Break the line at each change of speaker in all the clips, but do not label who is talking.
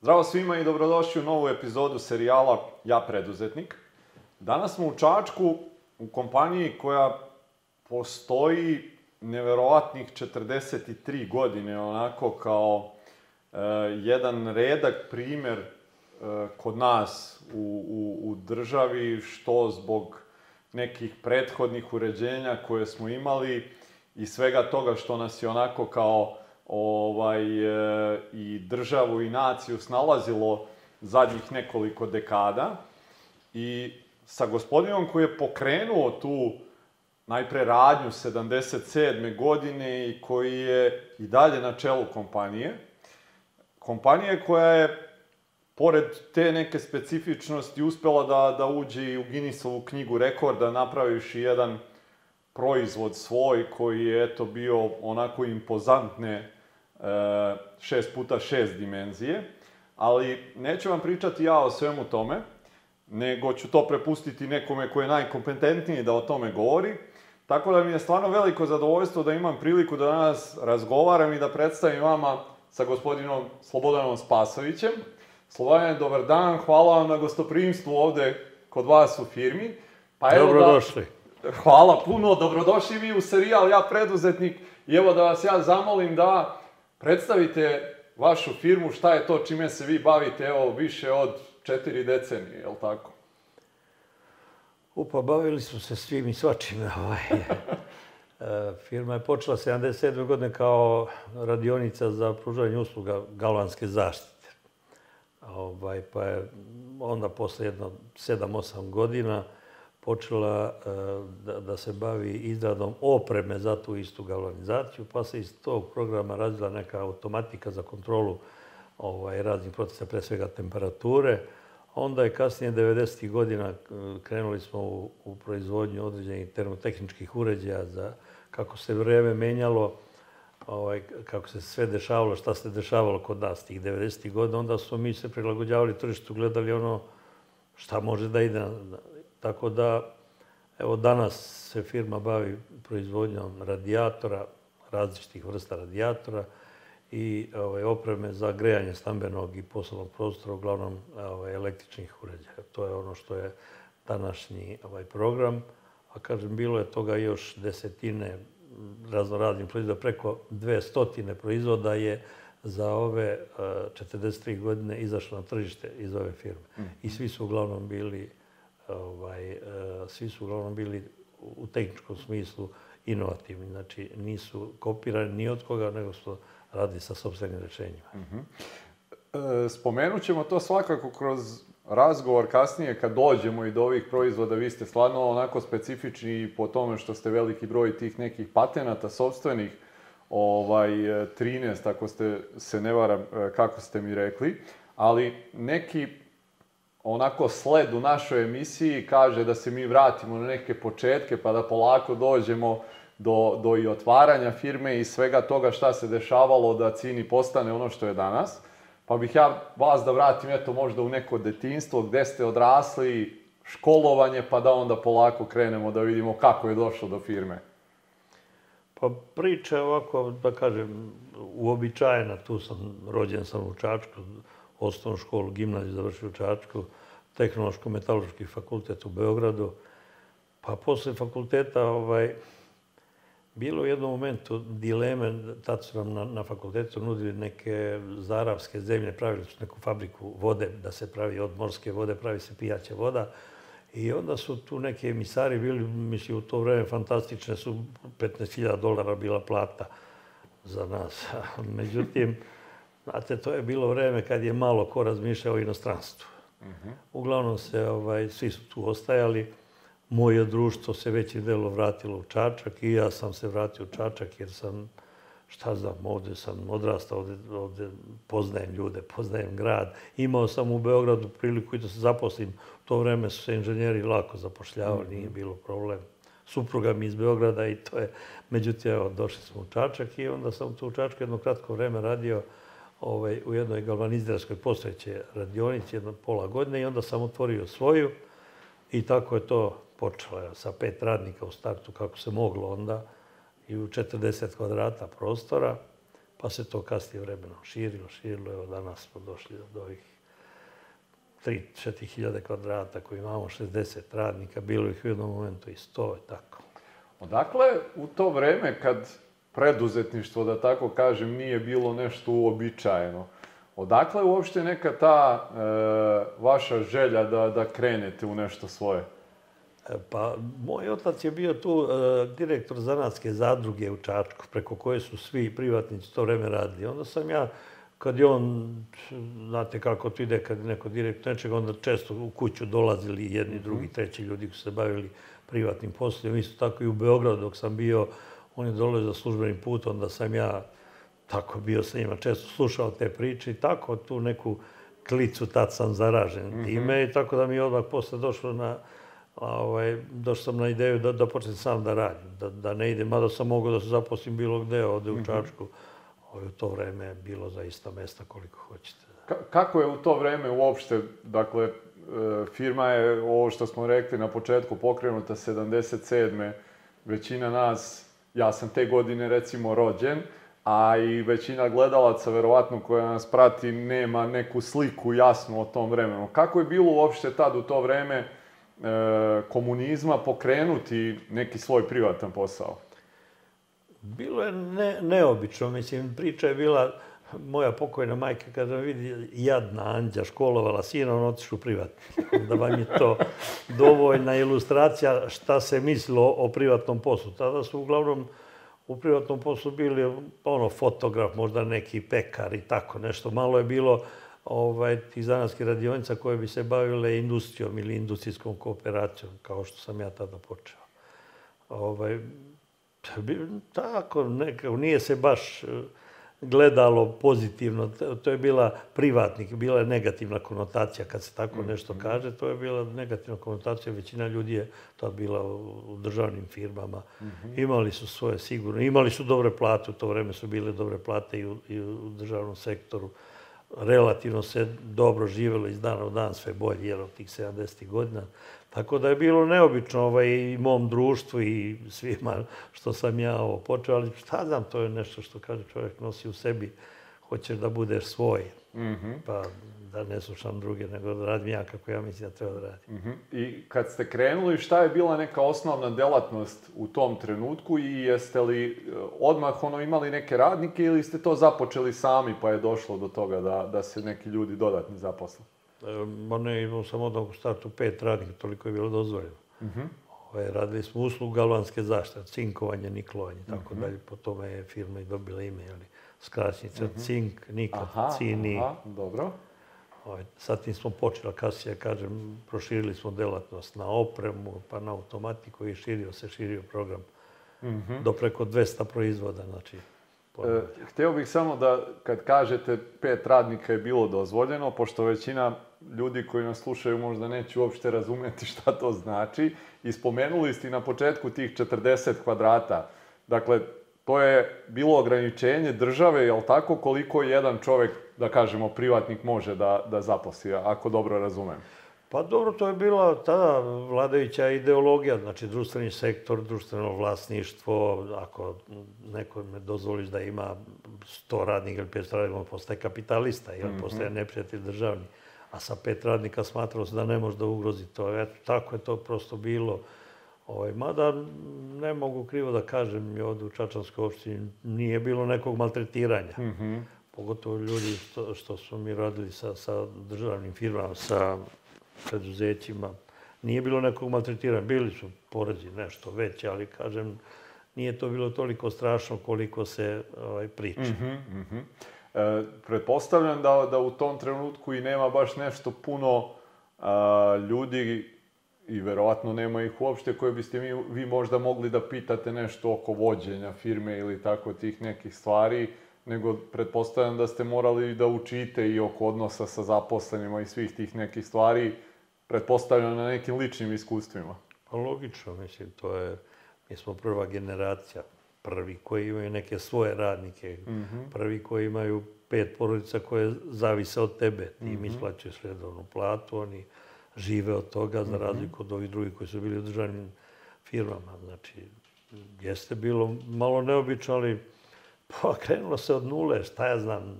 Zdravo svima i dobrodošli u novu epizodu serijala Ja preduzetnik. Danas smo u Čačku u kompaniji koja postoji neverovatnih 43 godine, onako kao e, jedan redak primer e, kod nas u, u, u državi, što zbog nekih prethodnih uređenja koje smo imali i svega toga što nas je onako kao ovaj, e, i državu i naciju snalazilo zadnjih nekoliko dekada. I sa gospodinom koji je pokrenuo tu najpre radnju 77. godine i koji je i dalje na čelu kompanije. Kompanije koja je, pored te neke specifičnosti, uspela da, da uđe i u Guinnessovu knjigu rekorda, napravivši jedan proizvod svoj koji je eto bio onako impozantne 6 puta 6 dimenzije, ali neću vam pričati ja o svemu tome, nego ću to prepustiti nekome ko je najkompetentniji da o tome govori. Tako da mi je stvarno veliko zadovoljstvo da imam priliku da danas razgovaram i da predstavim vama sa gospodinom Slobodanom Spasovićem. Slobodan, dobar dan, hvala vam na gostoprimstvu ovde kod vas u firmi.
Pa evo Dobrodošli.
Da, hvala puno, dobrodošli vi u serijal Ja preduzetnik. I evo da vas ja zamolim da predstavite vašu firmu, šta je to čime se vi bavite, evo, više od četiri decenije, je li tako?
Upa, bavili smo se svim i svačim. Ovaj. E, firma je počela 77. godine kao radionica za pružanje usluga galvanske zaštite. Ovaj, pa je onda posle jedno 7-8 godina počela e, da, da se bavi izradom opreme za tu istu galvanizaciju, pa se iz tog programa razvila neka automatika za kontrolu ovaj, raznih procesa, pre svega temperature. Onda je kasnije 90. godina e, krenuli smo u, u proizvodnju određenih termotehničkih uređaja za kako se vreme menjalo, ovaj, kako se sve dešavalo, šta se dešavalo kod nas tih 90. godina, onda smo mi se prilagođavali tržištu, gledali ono šta može da ide Tako da, evo danas se firma bavi proizvodnjom radijatora, različitih vrsta radijatora i ovaj, opreme za grejanje stambenog i poslovnog prostora, uglavnom ovaj, električnih uređaja. To je ono što je današnji ovaj, program. A kažem, bilo je toga još desetine raznoraznih proizvoda, preko dve stotine proizvoda je za ove 43 godine izašlo na tržište iz ove firme. I svi su uglavnom bili ovaj, e, svi su uglavnom bili u tehničkom smislu inovativni. Znači, nisu kopirani ni od koga, nego su radi sa sobstvenim rešenjima. Uh
mhm. -huh. e, spomenut ćemo to svakako kroz razgovor kasnije kad dođemo i do ovih proizvoda. Vi ste stvarno onako specifični po tome što ste veliki broj tih nekih patenata sobstvenih, ovaj, 13, ako ste se ne varam, e, kako ste mi rekli, ali neki onako sled u našoj emisiji kaže da se mi vratimo na neke početke pa da polako dođemo do, do i otvaranja firme i svega toga šta se dešavalo da Cini postane ono što je danas. Pa bih ja vas da vratim eto možda u neko detinstvo gde ste odrasli, školovanje, pa da onda polako krenemo da vidimo kako je došlo do firme.
Pa priča je ovako, da kažem, uobičajena. Tu sam, rođen sam u Čačku, osnovnu školu, gimnaziju završio u Čačku, tehnološko-metaloški fakultet u Beogradu. Pa posle fakulteta ovaj, bilo u jednom momentu dileme, tad su nam na, na fakultetu nudili neke zaravske zemlje, pravili su neku fabriku vode, da se pravi od morske vode, pravi se pijaća voda. I onda su tu neki emisari bili, mislim, u to vreme fantastične su, 15.000 dolara bila plata za nas. Međutim, znate, to je bilo vreme kad je malo ko razmišljao o inostranstvu. Uh -huh. Uglavnom se, ovaj, svi su tu ostajali. Moje društvo se veći delo vratilo u Čačak i ja sam se vratio u Čačak jer sam, šta znam, ovde sam odrastao, ovde, ovde poznajem ljude, poznajem grad. Imao sam u Beogradu priliku i da se zaposlim. U to vreme su se inženjeri lako zapošljavali, uh -huh. nije bilo problem. Supruga mi iz Beograda i to je... Međutim, evo, došli smo u Čačak i onda sam tu u Čačku jedno kratko vreme radio ovaj, u jednoj galvanizirskoj postojeće radionici, jedno pola godine i onda sam otvorio svoju i tako je to počelo. Sa pet radnika u startu kako se moglo onda i u 40 kvadrata prostora. Pa se to kasnije vremenom širilo, širilo. Evo danas smo došli do ovih 3-4 hiljade kvadrata koji imamo, 60 radnika, bilo ih u jednom momentu i 100 i tako.
Odakle u to vreme kad preduzetništvo, da tako kažem, nije bilo nešto uobičajeno, odakle uopšte neka ta e, vaša želja da, da krenete u nešto svoje?
E, pa, moj otac je bio tu e, direktor zanatske zadruge u Čačku, preko koje su svi privatnici to vreme radili. Onda sam ja, kad je on, znate kako to ide, kad je neko direktor nečega, onda često u kuću dolazili jedni, drugi, treći ljudi koji su se bavili privatnim poslom. Isto tako i u Beogradu dok sam bio, on je dolazio za službeni put, onda sam ja tako bio sa njima, često slušao te priče i tako tu neku klicu tad sam zaražen mm -hmm. time i tako da mi je odmah posle došlo na, ovaj, došao sam na ideju da, da počnem sam da radim, da, da ne idem, mada sam mogao da se zaposlim bilo gde, ovde u mhm. Čačku. Mm -hmm. Ovaj, u to vreme je bilo zaista mesta koliko hoćete.
Ka kako je u to vreme uopšte, dakle, e, firma je, ovo što smo rekli na početku, pokrenuta 77. Većina nas, ja sam te godine recimo rođen, a i većina gledalaca, verovatno, koja nas prati, nema neku sliku jasnu o tom vremenu. Kako je bilo uopšte tad u to vreme e, komunizma pokrenuti neki svoj privatan posao?
Bilo je ne, neobično, mislim, priča je bila, moja pokojna majka kada vidi jadna Anđa školovala sina, on otišu privatno. Da vam je to dovoljna ilustracija šta se mislilo o privatnom poslu. Tada su uglavnom u privatnom poslu bili ono fotograf, možda neki pekar i tako nešto. Malo je bilo ovaj, tih zanatskih radionica koje bi se bavile industrijom ili industrijskom kooperacijom, kao što sam ja tada počeo. Ovaj, tako, nekako, nije se baš gledalo pozitivno. To je bila privatnik, bila je negativna konotacija kad se tako mhm. nešto kaže. To je bila negativna konotacija. Većina ljudi je to bila u državnim firmama. Mhm. Imali su svoje sigurno. Imali su dobre plate. U to vreme su bile dobre plate i u, i u državnom sektoru. Relativno se dobro živelo iz dana u dan sve bolje, jer od tih 70. godina. Tako da je bilo neobično ovaj, i mom društvu i svima što sam ja ovo počeo, ali šta znam, to je nešto što kaže čovjek nosi u sebi, hoćeš da budeš svoj, mm -hmm. pa da ne slušam druge, nego da radim ja kako ja mislim da treba da radim. Mm
-hmm. I kad ste krenuli, šta je bila neka osnovna delatnost u tom trenutku i jeste li e, odmah ono imali neke radnike ili ste to započeli sami pa je došlo do toga da, da se neki ljudi dodatni zaposle?
Ma ne, imao sam odmah u startu pet radnika, toliko je bilo dozvoljeno. Uh -huh. Ove, radili smo uslugu galvanske zaštite, cinkovanje, niklovanje, tako uh -huh. dalje. Po tome je firma i dobila ime, ali skraćnica uh -huh. cink, nikot, aha, cini. Aha,
dobro.
Ove, sad tim smo počeli, kasnije, kažem, proširili smo delatnost na opremu, pa na automatiku i širio se, širio program. Uh -huh. Do preko 200 proizvoda, znači
E, htio bih samo da, kad kažete pet radnika je bilo dozvoljeno, pošto većina ljudi koji nas slušaju možda neće uopšte razumeti šta to znači, i spomenuli ste na početku tih 40 kvadrata. Dakle, to je bilo ograničenje države, jel tako, koliko jedan čovek, da kažemo, privatnik može da, da zaposli, ako dobro razumem.
Pa dobro, to je bila tada vladajuća ideologija, znači društveni sektor, društveno vlasništvo, ako neko me dozvoliš da ima 100 radnika ili 500 radnika, on postaje kapitalista, jer mm -hmm. postaje neprijatelj državni. A sa pet radnika smatralo se da ne može da ugrozi to. Eto, tako je to prosto bilo. Ovaj, mada ne mogu krivo da kažem, i ovde u Čačanskoj opštini nije bilo nekog maltretiranja. Mm -hmm. Pogotovo ljudi što, što su mi radili sa, sa državnim firmama, sa preduzećima. Nije bilo nekog maltretiranja. Bili su porezi nešto veće, ali kažem, nije to bilo toliko strašno koliko se ovaj, priča. Mm -hmm, mm -hmm.
E, pretpostavljam da, da u tom trenutku i nema baš nešto puno a, ljudi i verovatno nema ih uopšte koje biste mi, vi možda mogli da pitate nešto oko vođenja firme ili tako tih nekih stvari, nego pretpostavljam da ste morali da učite i oko odnosa sa zaposlenima i svih tih nekih stvari pretpostavljam na nekim ličnim iskustvima.
Pa logično, mislim, to je, mi smo prva generacija, prvi koji imaju neke svoje radnike, mm -hmm. prvi koji imaju pet porodica koje zavise od tebe. Ti im mm -hmm. isplaćuješ redovnu platu, oni žive od toga, za mhm. razliku od ovih drugih koji su bili u državnim firmama. Znači, jeste bilo malo neobično, ali Pa krenulo se od nule, šta ja znam.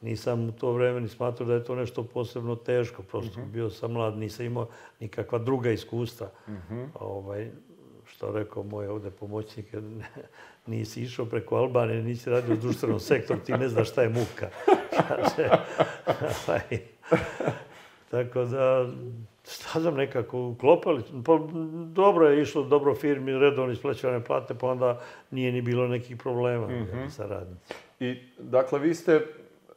Nisam u to vreme ni smatrao da je to nešto posebno teško. Prosto bio sam mlad, nisam imao nikakva druga iskustva. ovaj, što rekao moj ovde pomoćnik, nisi išao preko Albanije, nisi radio u društvenom sektoru, ti ne znaš šta je muka. Ovaj, tako da, šta znam, nekako uklopali. Pa, dobro je išlo, dobro firmi, redovno isplaćivane plate, pa onda nije ni bilo nekih problema mm -hmm. sa radnicima.
I, dakle, vi ste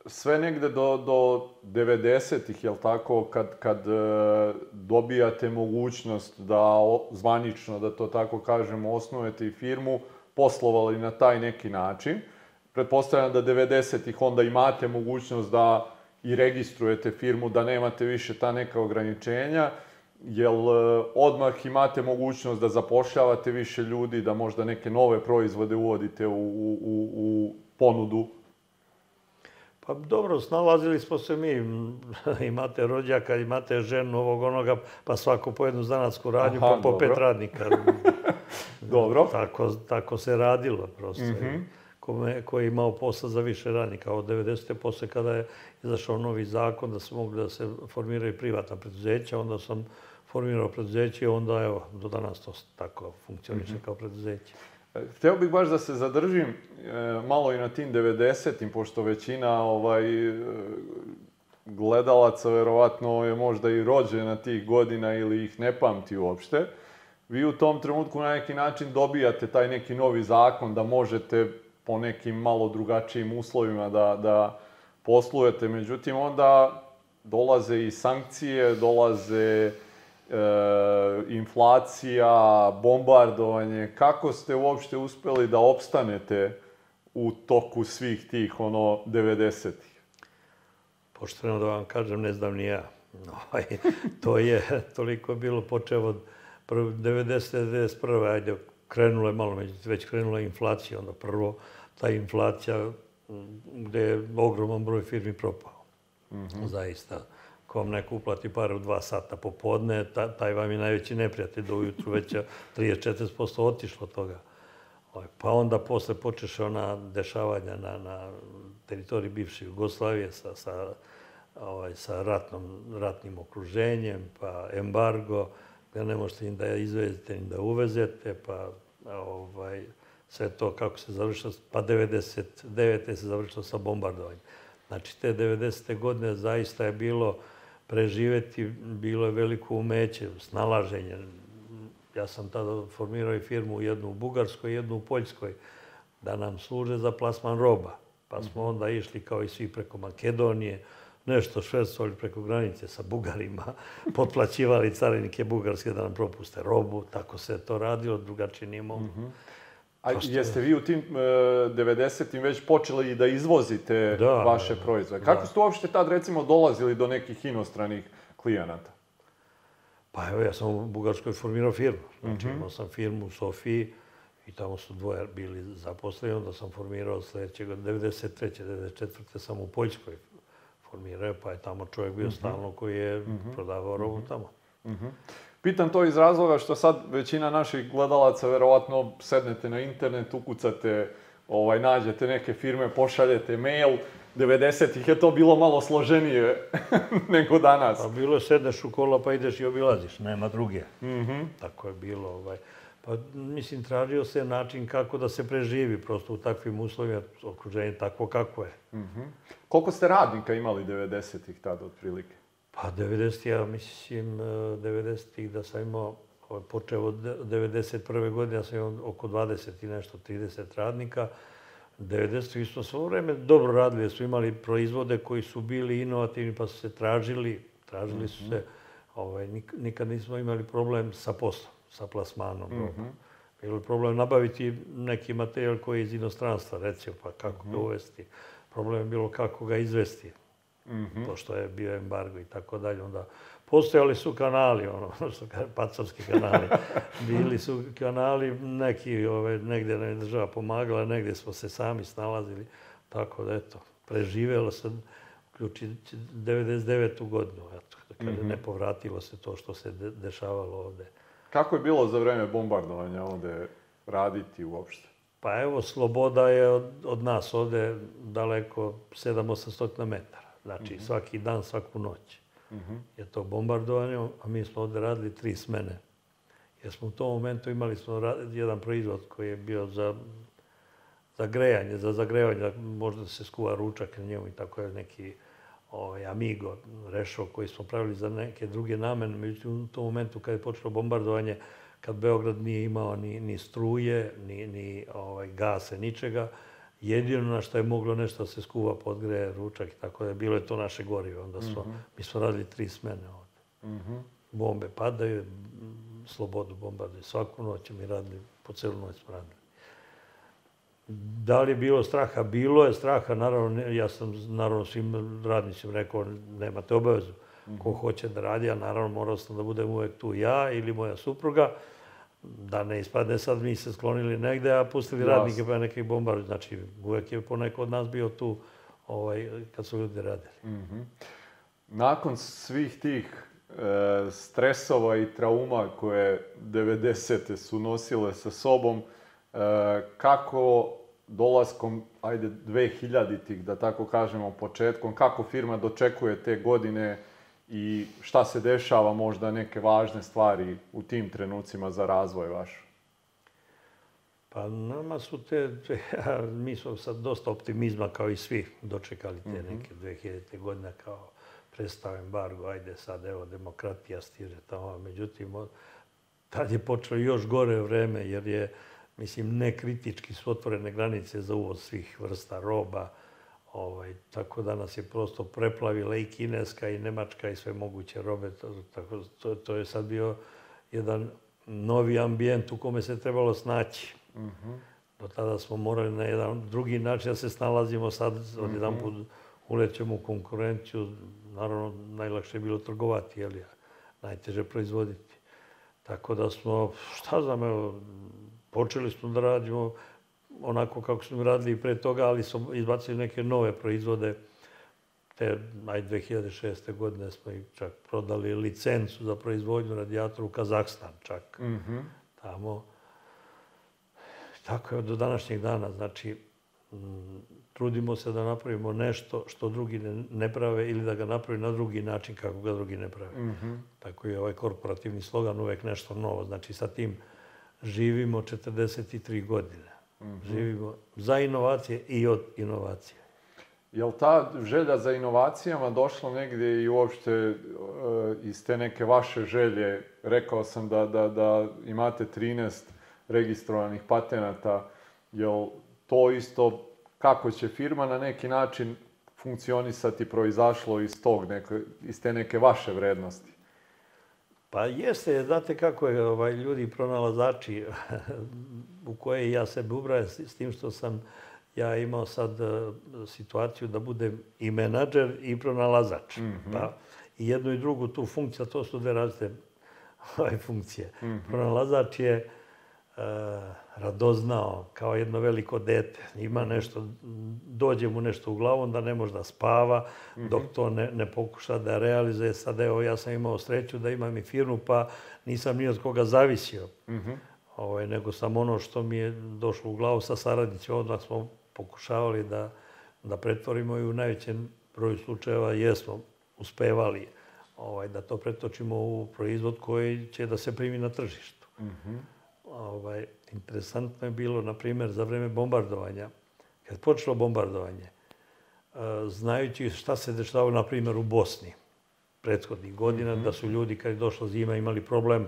sve negde do, do 90-ih, jel tako, kad, kad e, dobijate mogućnost da o, zvanično, da to tako kažemo, osnujete i firmu, poslovali na taj neki način. Pretpostavljam da 90-ih onda imate mogućnost da i registrujete firmu, da nemate više ta neka ograničenja, jel e, odmah imate mogućnost da zapošljavate više ljudi, da možda neke nove proizvode uvodite u, u, u ponudu
Pa dobro, snalazili smo se mi. imate rođaka, imate ženu ovog onoga, pa svako po jednu zanatsku radnju, Aha, pa po dobro. pet radnika.
dobro.
Tako, tako se radilo prosto. Mm -hmm. Kome, ko je imao posla za više radnika. Od 90. posle kada je izašao novi zakon da se mogli da se formiraju privatna preduzeća, onda sam formirao preduzeće i onda evo, do danas to tako funkcioniše mm -hmm. kao preduzeće.
Hteo bih baš da se zadržim e, malo i na tim 90-im, pošto većina ovaj, e, gledalaca verovatno je možda i rođena tih godina ili ih ne pamti uopšte. Vi u tom trenutku na neki način dobijate taj neki novi zakon da možete po nekim malo drugačijim uslovima da, da poslujete. Međutim, onda dolaze i sankcije, dolaze e, inflacija, bombardovanje, kako ste uopšte uspeli da opstanete u toku svih tih, ono, 90-ih?
Pošteno da vam kažem, ne znam ni ja. Ovaj, to je toliko bilo počeo od 90. 91. ajde, krenulo je malo, već krenula inflacija, onda prvo ta inflacija gde je ogroman broj firmi propao. Mm -hmm. Zaista ko vam neko uplati pare u dva sata popodne, taj vam je najveći neprijatelj do ujutru već 30-40% otišlo toga. Ovaj, pa onda posle počeše ona dešavanja na, na teritoriji bivše Jugoslavije sa, sa, ovaj, sa ratnom, ratnim okruženjem, pa embargo, gde ne možete ni da izvezete ni da uvezete, pa ovaj, sve to kako se završilo, pa 99. se završilo sa bombardovanjem. Znači, te 90. godine zaista je bilo preživeti bilo je veliko umeće, snalaženje. Ja sam tada formirao i firmu jednu u Bugarskoj, jednu u Poljskoj, da nam služe za plasman roba. Pa smo onda išli kao i svi preko Makedonije, nešto švedstvovali preko granice sa Bugarima, potplaćivali carinike bugarske da nam propuste robu, tako se to radilo, drugačije nije moglo. Mm -hmm.
A jeste vi u tim e, 90-im već počeli da izvozite da, vaše proizvode? Kako da. ste uopšte tad recimo dolazili do nekih inostranih klijenata?
Pa evo, ja sam u Bugarskoj formirao firmu. Znači, mm -hmm. imao sam firmu u Sofiji i tamo su dvoje bili zaposleni. Onda sam formirao sledećeg, 93. 94. sam u Poljskoj formirao, pa je tamo čovjek bio mm -hmm. stalno koji je mm -hmm. prodavao robu mm -hmm. tamo. Mm -hmm.
Pitam to iz razloga što sad većina naših gledalaca verovatno sednete na internet, ukucate, ovaj, nađete neke firme, pošaljete mail. 90-ih je to bilo malo složenije nego danas.
Pa bilo sedneš u kola pa ideš i obilaziš, nema druge. Mm -hmm. Tako je bilo. Ovaj. Pa, mislim, tražio se način kako da se preživi prosto u takvim uslovima, okruženje takvo kako je. Mm -hmm.
Koliko ste radnika imali 90-ih tada, otprilike?
Pa 90. ja mislim 90. da sam imao, ovaj, počeo od 91. godine, ja sam imao oko 20 i nešto, 30 radnika. 90. isto svo vreme dobro radili, su imali proizvode koji su bili inovativni pa su se tražili, tražili su se, ovaj, nikad nismo imali problem sa poslom, sa plasmanom. Mm -hmm. Bilo je problem nabaviti neki materijal koji je iz inostranstva, recimo, pa kako mm -hmm. ga uvesti. Problem je bilo kako ga izvesti. Mm -hmm. pošto je bio embargo i tako dalje. Onda postojali su kanali, ono, što kaže, pacarski kanali. Bili su kanali, neki, ove, negdje nam je država pomagala, negdje smo se sami snalazili. Tako da, eto, preživelo se, uključi 99. godinu, eto, kada mm -hmm. ne povratilo se to što se de dešavalo ovde.
Kako je bilo za vreme bombardovanja ovde raditi uopšte?
Pa evo, Sloboda je od, od nas ovde daleko 7-800 metara. Znači, svaki dan, svaku noć je to bombardovanje, a mi smo ovde radili tri smene. Jer smo u tom momentu imali smo jedan proizvod koji je bio za, za grejanje, za zagrevanje, da možda se skuva ručak na njemu i tako je neki ovaj, Amigo rešao koji smo pravili za neke druge namene. Međutim, u tom momentu kad je počelo bombardovanje, kad Beograd nije imao ni, ni struje, ni, ni ovaj, gase, ničega, jedino na što je moglo nešto da se skuva, podgreje, ručak i tako da bilo je to naše gorivo. Onda smo, mi smo radili tri smene ovde. Bombe padaju, slobodu bombarduju. Svaku noć mi radili, po celu noć smo radili. Da li je bilo straha? Bilo je straha, naravno, ne- ja sam naravno svim radnicima rekao, nemate obavezu. Ko hoće da radi, a naravno morao sam da budem uvek tu ja ili moja supruga, da ne ispadne sad mi se sklonili negde, a pustili
Jasno.
radnike pa neki bombarduju. Znači, uvek je poneko od nas bio tu ovaj, kad su ljudi radili.
Nakon svih tih e, stresova i trauma koje 90. su nosile sa sobom, e, kako dolaskom, ajde, 2000-ih, da tako kažemo, početkom, kako firma dočekuje te godine i šta se dešava, možda neke važne stvari u tim trenucima za razvoj vaš?
Pa nama su te, mi smo sad dosta optimizma kao i svi dočekali te neke 2000. godine kao prestao embargo, ajde sad evo demokratija stiže tamo, međutim tad je počelo još gore vreme jer je mislim nekritički su otvorene granice za uvoz svih vrsta roba, ovaj, tako da nas je prosto preplavila i kineska i nemačka i sve moguće robe, tako, to, to je sad bio jedan novi ambijent u kome se trebalo snaći. Do tada smo morali na jedan drugi način da se snalazimo, sad odjedan put ulećemo u konkurenciju, naravno najlakše je bilo trgovati, jel, a najteže proizvoditi. Tako da smo, šta znam, evo, počeli smo da radimo onako kako smo radili i pre toga, ali smo izbacili neke nove proizvode. Te, aj 2006. godine smo i čak prodali licencu za proizvodnju radijatora u Kazahstan čak. Tamo. Tako je do današnjeg dana. Znači, m, trudimo se da napravimo nešto što drugi ne, ne prave ili da ga napravi na drugi način kako ga drugi ne prave. Tako je ovaj korporativni slogan uvek nešto novo. Znači, sa tim živimo 43 godine. Živimo za inovacije i od inovacije.
Jel ta želja za inovacijama došla negdje i uopšte e, iz te neke vaše želje? Rekao sam da, da, da imate 13 registrovanih patenata. Jel to isto, kako će firma na neki način funkcionisati proizašlo iz tog, neke, iz te neke vaše vrednosti?
Pa jeste, znate kako je, ovaj, ljudi pronalazači u koje ja sebe ubrajem s, tim što sam ja imao sad e, situaciju da budem i menadžer i pronalazač. Pa i jednu i drugu tu funkciju, to su dve različite ovaj, funkcije. Pronalazač je radoznao kao jedno veliko dete. Ima nešto, dođe mu nešto u glavu, onda ne može da spava, dok to ne, ne pokuša da realizuje. Sad evo, ja sam imao sreću da imam i firmu, pa nisam ni od koga zavisio. Ovaj, nego sam ono što mi je došlo u glavu sa saradnicima, odmah smo pokušavali da, da pretvorimo i u najvećem broju slučajeva jesmo uspevali ovaj, da to pretočimo u proizvod koji će da se primi na tržištu. Ovaj, interesantno je bilo, na primjer, za vreme bombardovanja, kad počelo bombardovanje, e, znajući šta se dešavalo, na primjer, u Bosni prethodnih godina, da su ljudi, kad je došla zima, imali problem,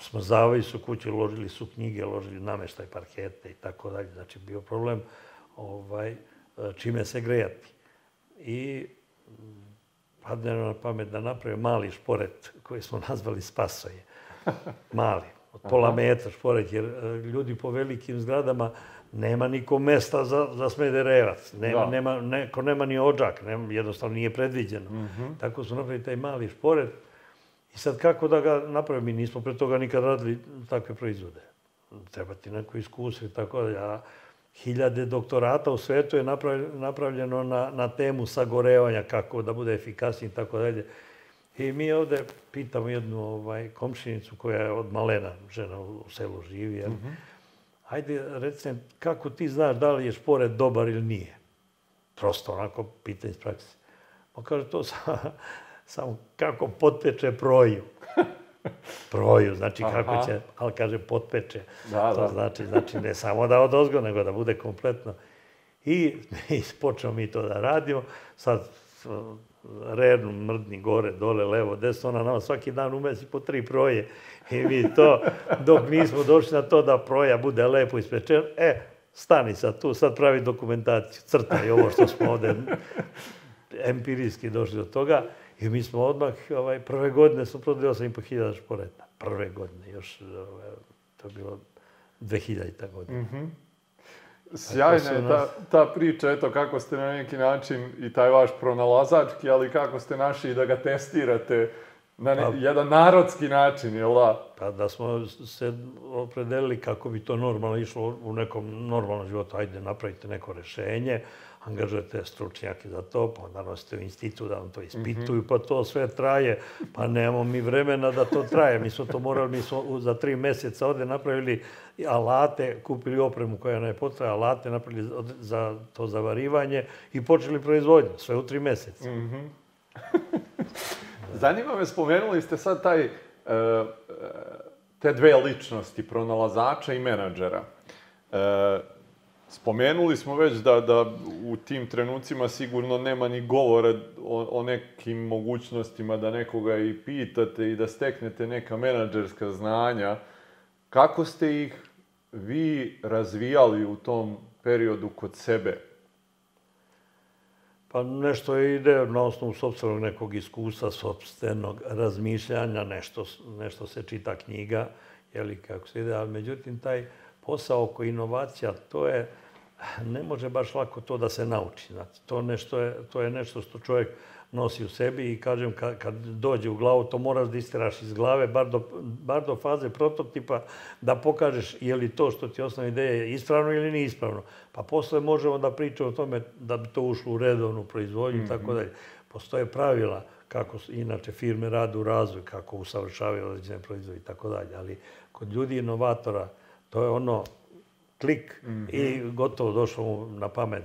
smrzavaju su kuće, ložili su knjige, ložili nameštaj, parkete i tako dalje. Znači, bio problem ovaj, čime se grejati. I mm, padne na pamet da naprave mali šporet koji smo nazvali Spasoje. Mali, od pola metra šporet, jer e, ljudi po velikim zgradama nema niko mesta za, za smederevac, nema,
Da.
nema, neko nema ni ođak, nema, jednostavno nije predviđeno. Tako smo napravili taj mali šporet i sad kako da ga napravimo? Mi nismo pre toga nikad radili takve proizvode. Treba ti neko iskustvo i tako da ja, hiljade doktorata u svetu je naprav- napravljeno na, na temu sagorevanja, kako da bude efikasniji i tako dalje. I mi ovde pitamo jednu ovaj, komšinicu koja je od malena žena u, selu živi, jel? ajde recimo, kako ti znaš da li je šporet dobar ili nije? Prosto onako pitanje iz prakse. On kaže to samo, samo kako potpeče proju. proju, znači
Aha.
kako će, ali kaže potpeče.
Da,
to
da.
znači, znači ne samo da od ozgo, nego da bude kompletno. I, i počnemo mi to da radimo. Sad redno mrdni gore, dole, levo, desno, ona nama svaki dan umesi po tri proje. I mi to, dok nismo došli na to da proja bude lepo ispečen, e, stani sad tu, sad pravi dokumentaciju, crtaj ovo što smo ovde empirijski došli do toga. I mi smo odmah, ovaj, prve godine smo prodali 8.500 šporeta. Prve godine, još, ovaj, to je bilo 2000. godina.
Sjajna je ta, ta priča, eto kako ste na neki način i taj vaš pronalazački, ali kako ste našli da ga testirate na ne,
Pa-
jedan narodski način, jel da?
Pa da smo se opredelili kako bi to normalno išlo u nekom normalnom životu. Ajde, napravite neko rešenje, angažujete stručnjake za to, pa onda nosite u institut da vam to ispituju, pa to sve traje. Pa nemamo mi vremena da to traje. Mi smo to morali, mi smo za tri mjeseca ovde napravili alate, kupili opremu koja nam je potrebna, alate napravili za to zavarivanje i počeli proizvodnju, sve u tri mjeseca.
Zanima me, spomenuli ste sad taj, e, e, te dve ličnosti, pronalazača i menadžera. E, spomenuli smo već da, da u tim trenucima sigurno nema ni govora o, o nekim mogućnostima da nekoga i pitate i da steknete neka menadžerska znanja. Kako ste ih vi razvijali u tom periodu kod sebe?
Pa nešto ide na osnovu sobstvenog nekog iskustva, sobstvenog razmišljanja, nešto, nešto se čita knjiga, jeli kako se ide, ali međutim taj posao oko inovacija, to je, ne može baš lako to da se nauči. Znači, to, nešto je, to je nešto što čovjek nosi u sebi i kažem kad, kad dođe u glavu to moraš da istiraš iz glave bar do, bar do faze prototipa da pokažeš je li to što ti osnovna ideja je ispravno ili nije ispravno. Pa posle možemo da pričamo o tome da bi to ušlo u redovnu proizvodnju i tako dalje. Postoje pravila kako inače firme rade u razvoj, kako usavršavaju određene proizvode i tako dalje. Ali kod ljudi inovatora to je ono klik i gotovo došlo mu na pamet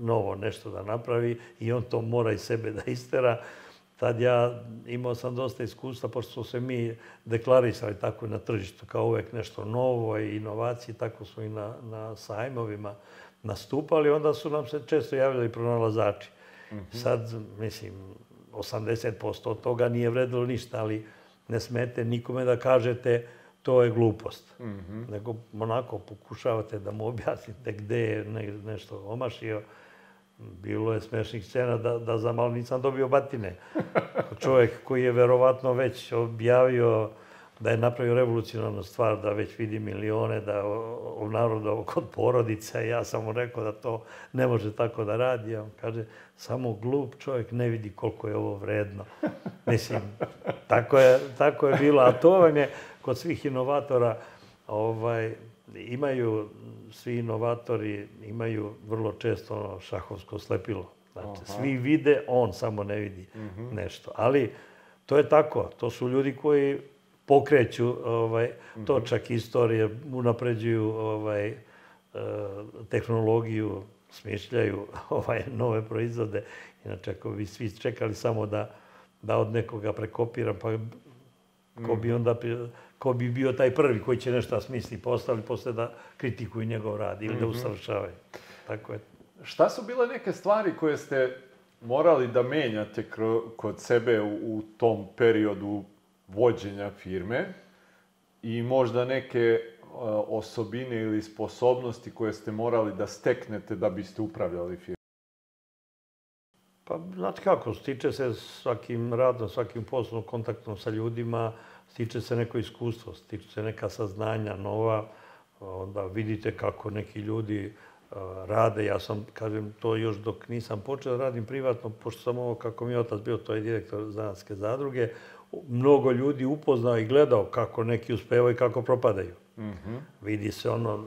novo nešto da napravi i on to mora iz sebe da istera. Tad ja imao sam dosta iskustva, pošto se mi deklarisali tako i na tržištu, kao uvek nešto novo i inovacije, tako smo i na, na sajmovima nastupali, onda su nam se često javljali pronalazači. Sad, mislim, 80% od toga nije vredilo ništa, ali ne smete nikome da kažete to je glupost. Nego onako pokušavate da mu objasnite gde je ne, nešto omašio. Bilo je smešnih scena da, da za malo nisam dobio batine. Čovjek koji je verovatno već objavio da je napravio revolucionarnu stvar, da već vidi milione, da obnarodao kod porodice. Ja sam mu rekao da to ne može tako da radi. On kaže, samo glup čovjek ne vidi koliko je ovo vredno. Mislim, tako je, tako je bilo. A to vam je kod svih inovatora, ovaj, imaju, svi inovatori imaju vrlo često ono šahovsko slepilo. Znači, svi vide, on samo ne vidi nešto. Ali to je tako. To su ljudi koji pokreću ovaj, točak istorije, unapređuju ovaj, e, tehnologiju, smišljaju ovaj, nove proizvode. Inače, ako bi svi čekali samo da, da od nekoga prekopiram, pa ko bi onda ko bi bio taj prvi koji će nešto smisli postali posle da kritikuju njegov rad ili da usavršavaju. Tako je.
Šta su bile neke stvari koje ste morali da menjate kod sebe u, u tom periodu vođenja firme i možda neke e, osobine ili sposobnosti koje ste morali da steknete da biste upravljali firmom?
Znate kako, stiče se svakim radom, svakim poslovnom kontaktom sa ljudima, stiče se neko iskustvo, stiče se neka saznanja nova, onda vidite kako neki ljudi uh, rade. Ja sam, kažem, to još dok nisam počeo da radim privatno, pošto sam ovo, kako mi je otac bio, to je direktor zanatske zadruge, mnogo ljudi upoznao i gledao kako neki uspevaju i kako propadaju. Vidi se ono,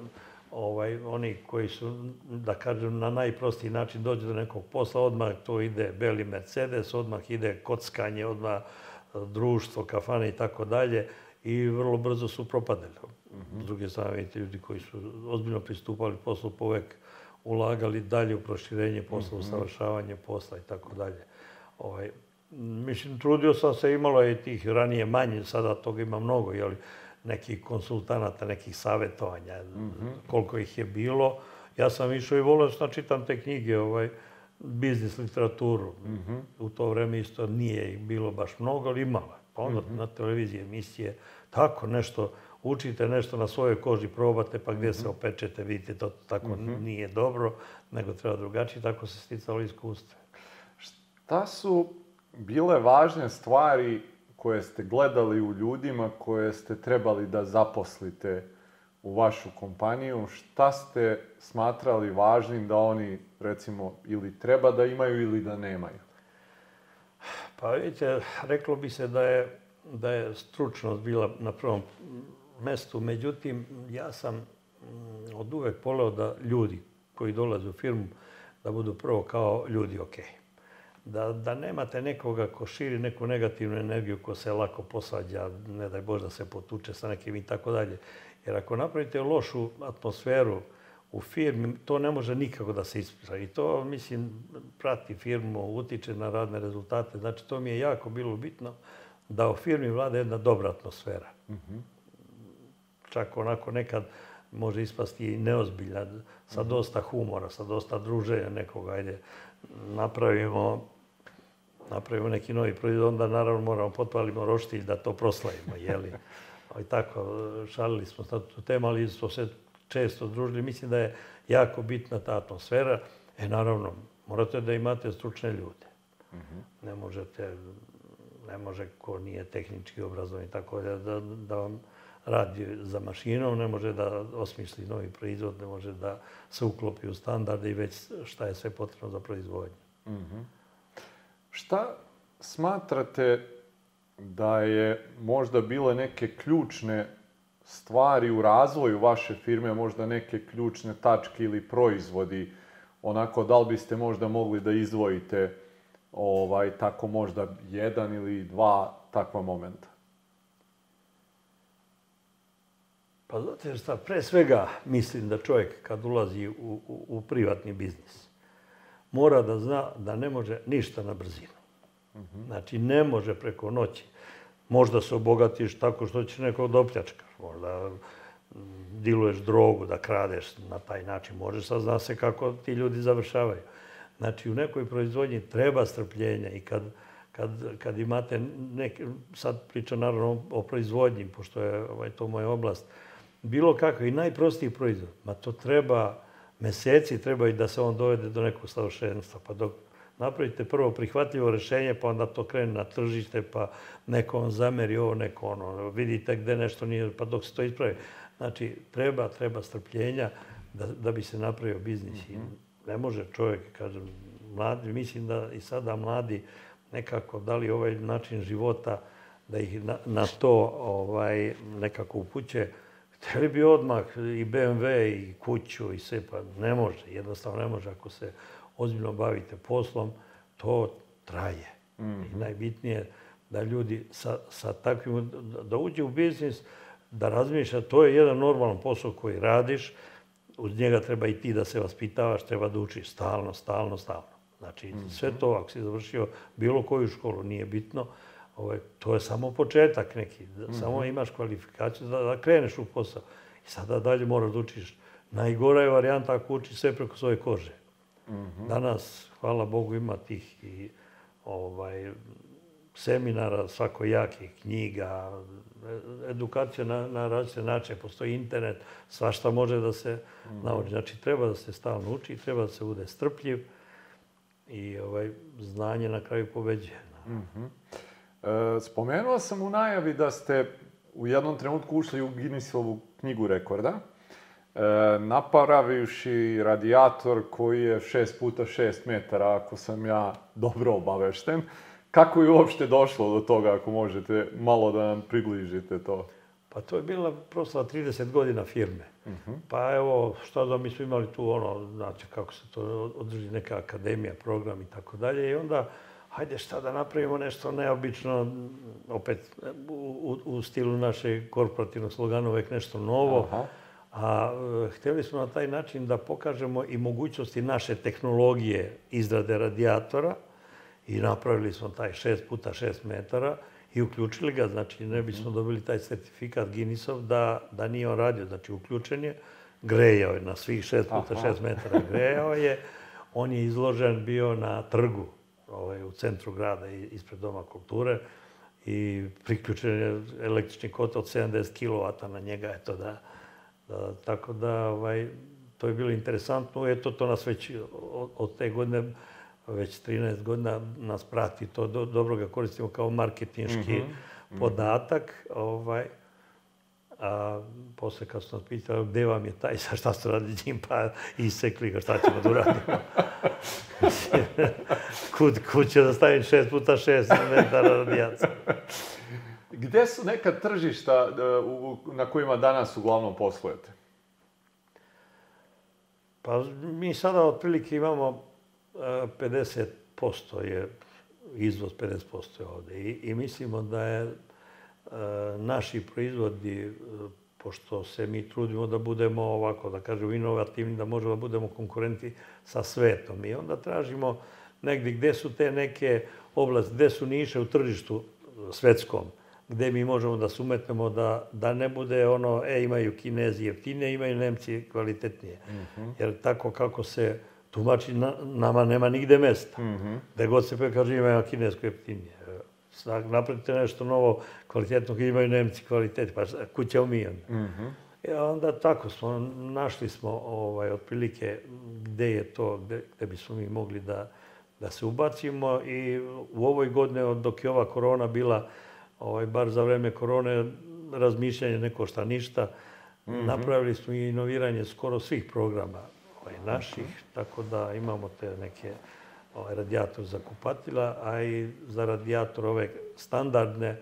ovaj, oni koji su, da kažem, na najprostiji način dođu do nekog posla, odmah to ide beli Mercedes, odmah ide kockanje, odmah e, društvo, kafane i tako dalje i vrlo brzo su propadali. S druge strane, vidite, ljudi koji su ozbiljno pristupali poslu povek, ulagali dalje u proširenje posla, usavršavanje posla i tako dalje. Ovaj, mislim, trudio sam se, imalo je tih ranije manje, sada toga ima mnogo, jeli, nekih konsultanata, nekih savjetovanja, koliko ih je bilo. Ja sam išao i volio da čitam te knjige, ovaj, biznis literaturu. U to vreme isto nije bilo baš mnogo, ali imalo. je. Pa onda na televiziji emisije, tako nešto, učite nešto na svojoj koži, probate, pa gdje se opečete, vidite, to tako nije dobro, nego treba drugačije, tako se sticalo iskustvo.
Šta su bile važne stvari koje ste gledali u ljudima koje ste trebali da zaposlite u vašu kompaniju? Šta ste smatrali važnim da oni, recimo, ili treba da imaju ili da nemaju?
Pa vidite, reklo bi se da je, da je stručnost bila na prvom mestu, međutim, ja sam mm, od uvek voleo da ljudi koji dolaze u firmu, da budu prvo kao ljudi ok. Da, da nemate nekoga ko širi neku negativnu energiju, ko se lako posađa, ne daj Bože da se potuče sa nekim i tako dalje. Jer ako napravite lošu atmosferu u firmi, to ne može nikako da se ispriča. I to, mislim, prati firmu, utiče na radne rezultate. Znači, to mi je jako bilo bitno da u firmi vlada jedna dobra atmosfera. Čak onako nekad može ispasti i neozbilja, sa dosta humora, sa dosta druženja nekoga, ajde, napravimo napravimo neki novi proizvod, onda naravno moramo potpalimo roštilj da to proslavimo, jeli. I tako, šalili smo na tu temu, ali smo se često družili. Mislim da je jako bitna ta atmosfera. E, naravno, morate da imate stručne ljude. Ne možete, ne može ko nije tehnički obrazovan i tako da, da, da vam radi za mašinom, ne može da osmisli novi proizvod, ne može da se uklopi u standarde i već šta je sve potrebno za proizvodnju.
Šta smatrate da je možda bile neke ključne stvari u razvoju vaše firme, možda neke ključne tačke ili proizvodi, onako da li biste možda mogli da izdvojite ovaj, tako možda jedan ili dva takva momenta?
Pa znate šta, pre svega mislim da čovjek kad ulazi u, u, u privatni biznis, mora da zna da ne može ništa na brzinu. Znači, ne može preko noći. Možda se obogatiš tako što će nekog da opljačkaš. Možda mm, diluješ drogu, da kradeš na taj način. Možeš, sad zna se kako ti ljudi završavaju. Znači, u nekoj proizvodnji treba strpljenja i kad, kad, kad imate neke, sad pričam naravno o proizvodnji, pošto je ovaj, to moja oblast, bilo kakav i najprostiji proizvod, ma to treba meseci, treba i da se on dovede do nekog savršenstva. Pa dok napravite prvo prihvatljivo rješenje, pa onda to krene na tržište, pa neko vam zameri ovo, neko ono, vidite gde nešto nije, pa dok se to ispravi. Znači, treba, treba strpljenja da, da bi se napravio biznis. I ne može čovjek, kažem, mladi, mislim da i sada mladi nekako da li ovaj način života da ih na, na to ovaj nekako upuće, htjeli bi odmah i BMW i kuću i sve, pa ne može, jednostavno ne može ako se ozbiljno bavite poslom, to traje. I najbitnije da ljudi sa, sa takvim, da uđe u biznis, da razmišlja, to je jedan normalan posao koji radiš, uz njega treba i ti da se vaspitavaš, treba da učiš stalno, stalno, stalno. Znači, sve to, ako si završio bilo koju školu, nije bitno, ovaj, to je samo početak neki. Samo imaš kvalifikaciju da, da kreneš u posao. I sada dalje moraš da učiš. Najgora je varijanta ako učiš sve preko svoje kože. Danas, hvala Bogu, ima tih i ovaj, seminara svakojakih, knjiga, edukacija na, na različite načine, postoji internet, svašta može da se nauči. Znači, treba da se stalno uči, treba da se bude strpljiv i ovaj, znanje na kraju pobeđuje.
E, spomenuo sam u najavi da ste u jednom trenutku ušli u Guinnessovu knjigu rekorda, e, napravivši radijator koji je 6 puta 6 metara, ako sam ja dobro obavešten. Kako je uopšte došlo do toga, ako možete malo da nam približite to?
Pa to je bila proslava 30 godina firme. Pa evo, šta da mi smo imali tu ono, znači kako se to održi neka akademija, program i tako dalje. I onda, hajde šta da napravimo nešto neobično, opet u, u, stilu naše korporativnog slogana uvek nešto novo.
Aha.
A e, hteli smo na taj način da pokažemo i mogućnosti naše tehnologije izrade radijatora i napravili smo taj 6 puta 6 metara i uključili ga, znači ne bismo dobili taj sertifikat Guinnessov da, da nije on radio, znači uključen je, grejao je na svih 6 puta
Aha.
6 metara, grejao je, on je izložen bio na trgu ovaj, u centru grada ispred Doma kulture i priključen je električni kotel od 70 kW na njega, eto da, da, tako da ovaj, to je bilo interesantno, eto to nas već od, od te godine već 13 godina nas prati, to do, dobro ga koristimo kao marketinški podatak. Ovaj, a posle kad su nas pitali gde vam je taj, sa šta ste radili njim, pa isekli ga, šta ćemo da uradimo. kud, kud će da stavim 6 puta 6 metara radijaca.
Gde su neka tržišta e, na kojima danas uglavnom poslujete?
Pa mi sada otprilike imamo e, 50% je izvoz 50% je ovde I, i mislimo da je e, naši proizvodi, e, pošto se mi trudimo da budemo ovako, da kažemo, inovativni, da možemo da budemo konkurenti sa svetom. I onda tražimo negdje gde su te neke oblasti, gde su niše u tržištu e, svetskom, gde mi možemo da se umetnemo da, da ne bude ono, e, imaju kinezi jeftinije, imaju nemci kvalitetnije. Jer tako kako se tumači, na, nama nema nigde mesta. Gde god se kaže imaju kinesko jeftinije. Napravite nešto novo, kvalitetno, imaju nemci kvalitet, pa šta- kud ćemo mi onda? I onda tako smo, našli smo ovaj, otprilike gde je to, gde, gde bismo mi mogli da, da se ubacimo i u ovoj godini, dok je ova korona bila, ovaj, bar za vreme korone, razmišljanje ne košta ništa, napravili smo i inoviranje skoro svih programa ovaj, naših, tako da imamo te neke ovaj, radijator za kupatila, a i za radijator ove standardne,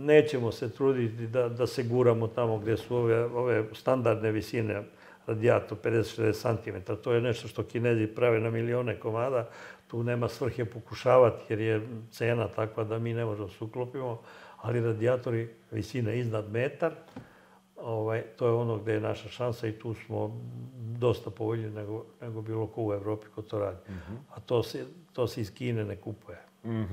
nećemo se truditi da, da se guramo tamo gdje su ove, ove standardne visine radijator 50-60 cm. To je nešto što kinezi prave na milione komada. Tu nema svrhe pokušavati jer je cena takva da mi ne možemo se uklopimo. Ali radijatori visine iznad metar, ovaj, to je ono gdje je naša šansa i tu smo dosta povoljniji nego, nego bilo ko u Evropi ko to radi. A to se, to se iz Kine ne kupuje.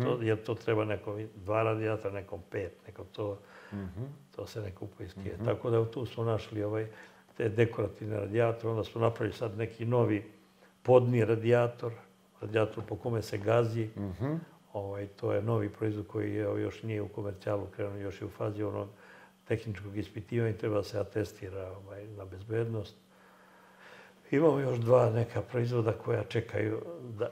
To, jer to treba nekom dva radijatora, nekom pet, nekom to, to se ne kupuje iz Kine. Tako da tu smo našli ovaj, te dekorativne radijatore, onda smo napravili sad neki novi podni radijator, radijator po kome se gazi. Ovaj, to je novi proizvod koji je, još nije u komercijalu krenuo, još je u fazi onog tehničkog ispitivanja i treba da se atestira ovaj, na bezbednost. Imamo još dva neka proizvoda koja čekaju, da,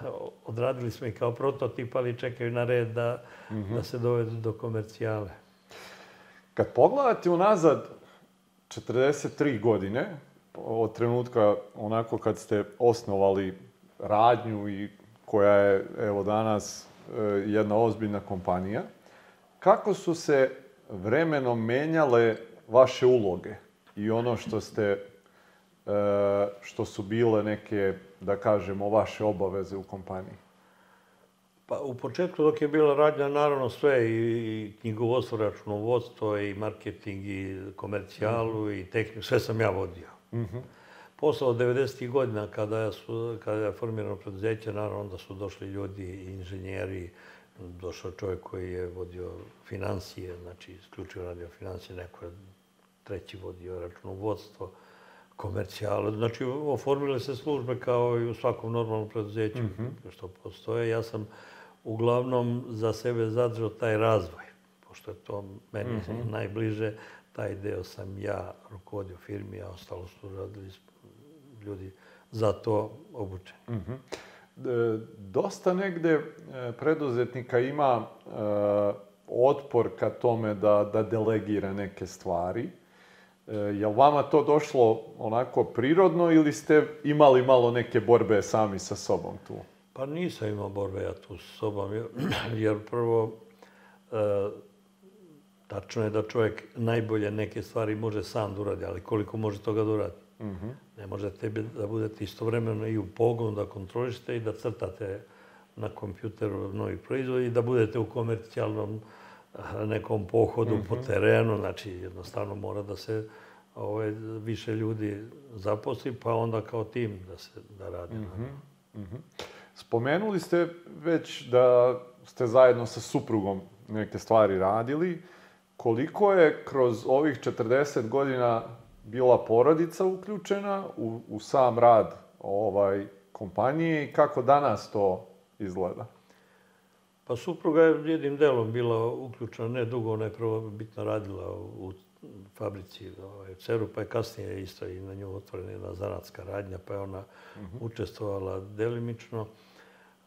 odradili smo ih kao prototip, ali čekaju na red da, da se dovedu do komercijale.
Kad pogledate unazad 43 godine, od trenutka onako kad ste osnovali radnju i koja je evo danas e, jedna ozbiljna kompanija, kako su se vremenom menjale vaše uloge i ono što ste e, što su bile neke, da kažemo, vaše obaveze u kompaniji?
Pa u početku dok je bila radnja, naravno sve i, knjigovodstvo, računovodstvo i marketing i komercijalu i tehniku, sve sam ja vodio. Posle od 90. godina kada, su, kada je formirano preduzeće, naravno onda su došli ljudi, inženjeri, došao čovjek koji je vodio financije, znači isključivo radio financije, neko je treći vodio računovodstvo, komercijale. Znači, oformile se službe kao i u svakom normalnom preduzeću što postoje. Ja sam uglavnom za sebe zadržao taj razvoj, pošto je to meni najbliže. Taj deo sam ja rukovodio firmi, a ostalo su radili ljudi za to obučeni.
E, Dosta negde e, preduzetnika ima e, otpor ka tome da, da delegira neke stvari. E, Jel vama to došlo onako prirodno ili ste imali malo neke borbe sami sa sobom tu?
Pa nisam imao borbe ja tu s sobom, jer, jer prvo, e, tačno je da čovjek najbolje neke stvari može sam da uradi, ali koliko može toga da uradi? Ne može tebi da budete istovremeno i u pogonu da kontrolišete i da crtate na kompjuteru novi proizvod i da budete u komercijalnom nekom pohodu mm -hmm. po mhm. terenu, znači jednostavno mora da se ovaj, više ljudi zaposli, pa onda kao tim da se da radi. Mm -hmm. Mm -hmm.
Spomenuli ste već da ste zajedno sa suprugom neke stvari radili. Koliko je kroz ovih 40 godina bila porodica uključena u, u sam rad ovaj kompanije i kako danas to izgleda?
Pa supruga je jednim delom bila uključena, ne dugo, ona je prvo bitno radila u fabrici ovaj, Ceru, pa je kasnije isto i na nju otvorena jedna zanatska radnja, pa je ona uh mhm. -huh. učestvovala delimično.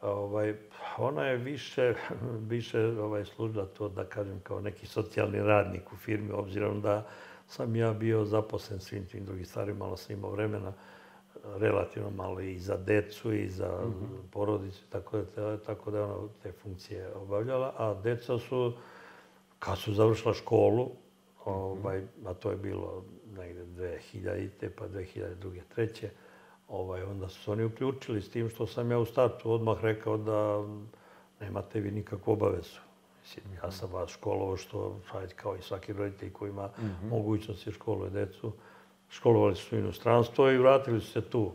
Ovaj, ona je više, više ovaj, služila to, da kažem, kao neki socijalni radnik u firmi, obzirom da sam ja bio zaposlen svim tim drugim stvarima, malo sam imao vremena relativno malo i za decu i za mm -hmm. porodicu, tako da, tako da je ona te funkcije obavljala. A deca su, kad su završila školu, ovaj, a to je bilo negde 2000. pa 2002. treće, ovaj, onda su se oni uključili s tim što sam ja u startu odmah rekao da nemate vi nikakvu obavezu. Mislim, ja sam vas školovo što, hajde, kao i svaki roditelj koji ima mm -hmm. mogućnosti školuje decu, školovali su inostranstvo i vratili su se tu.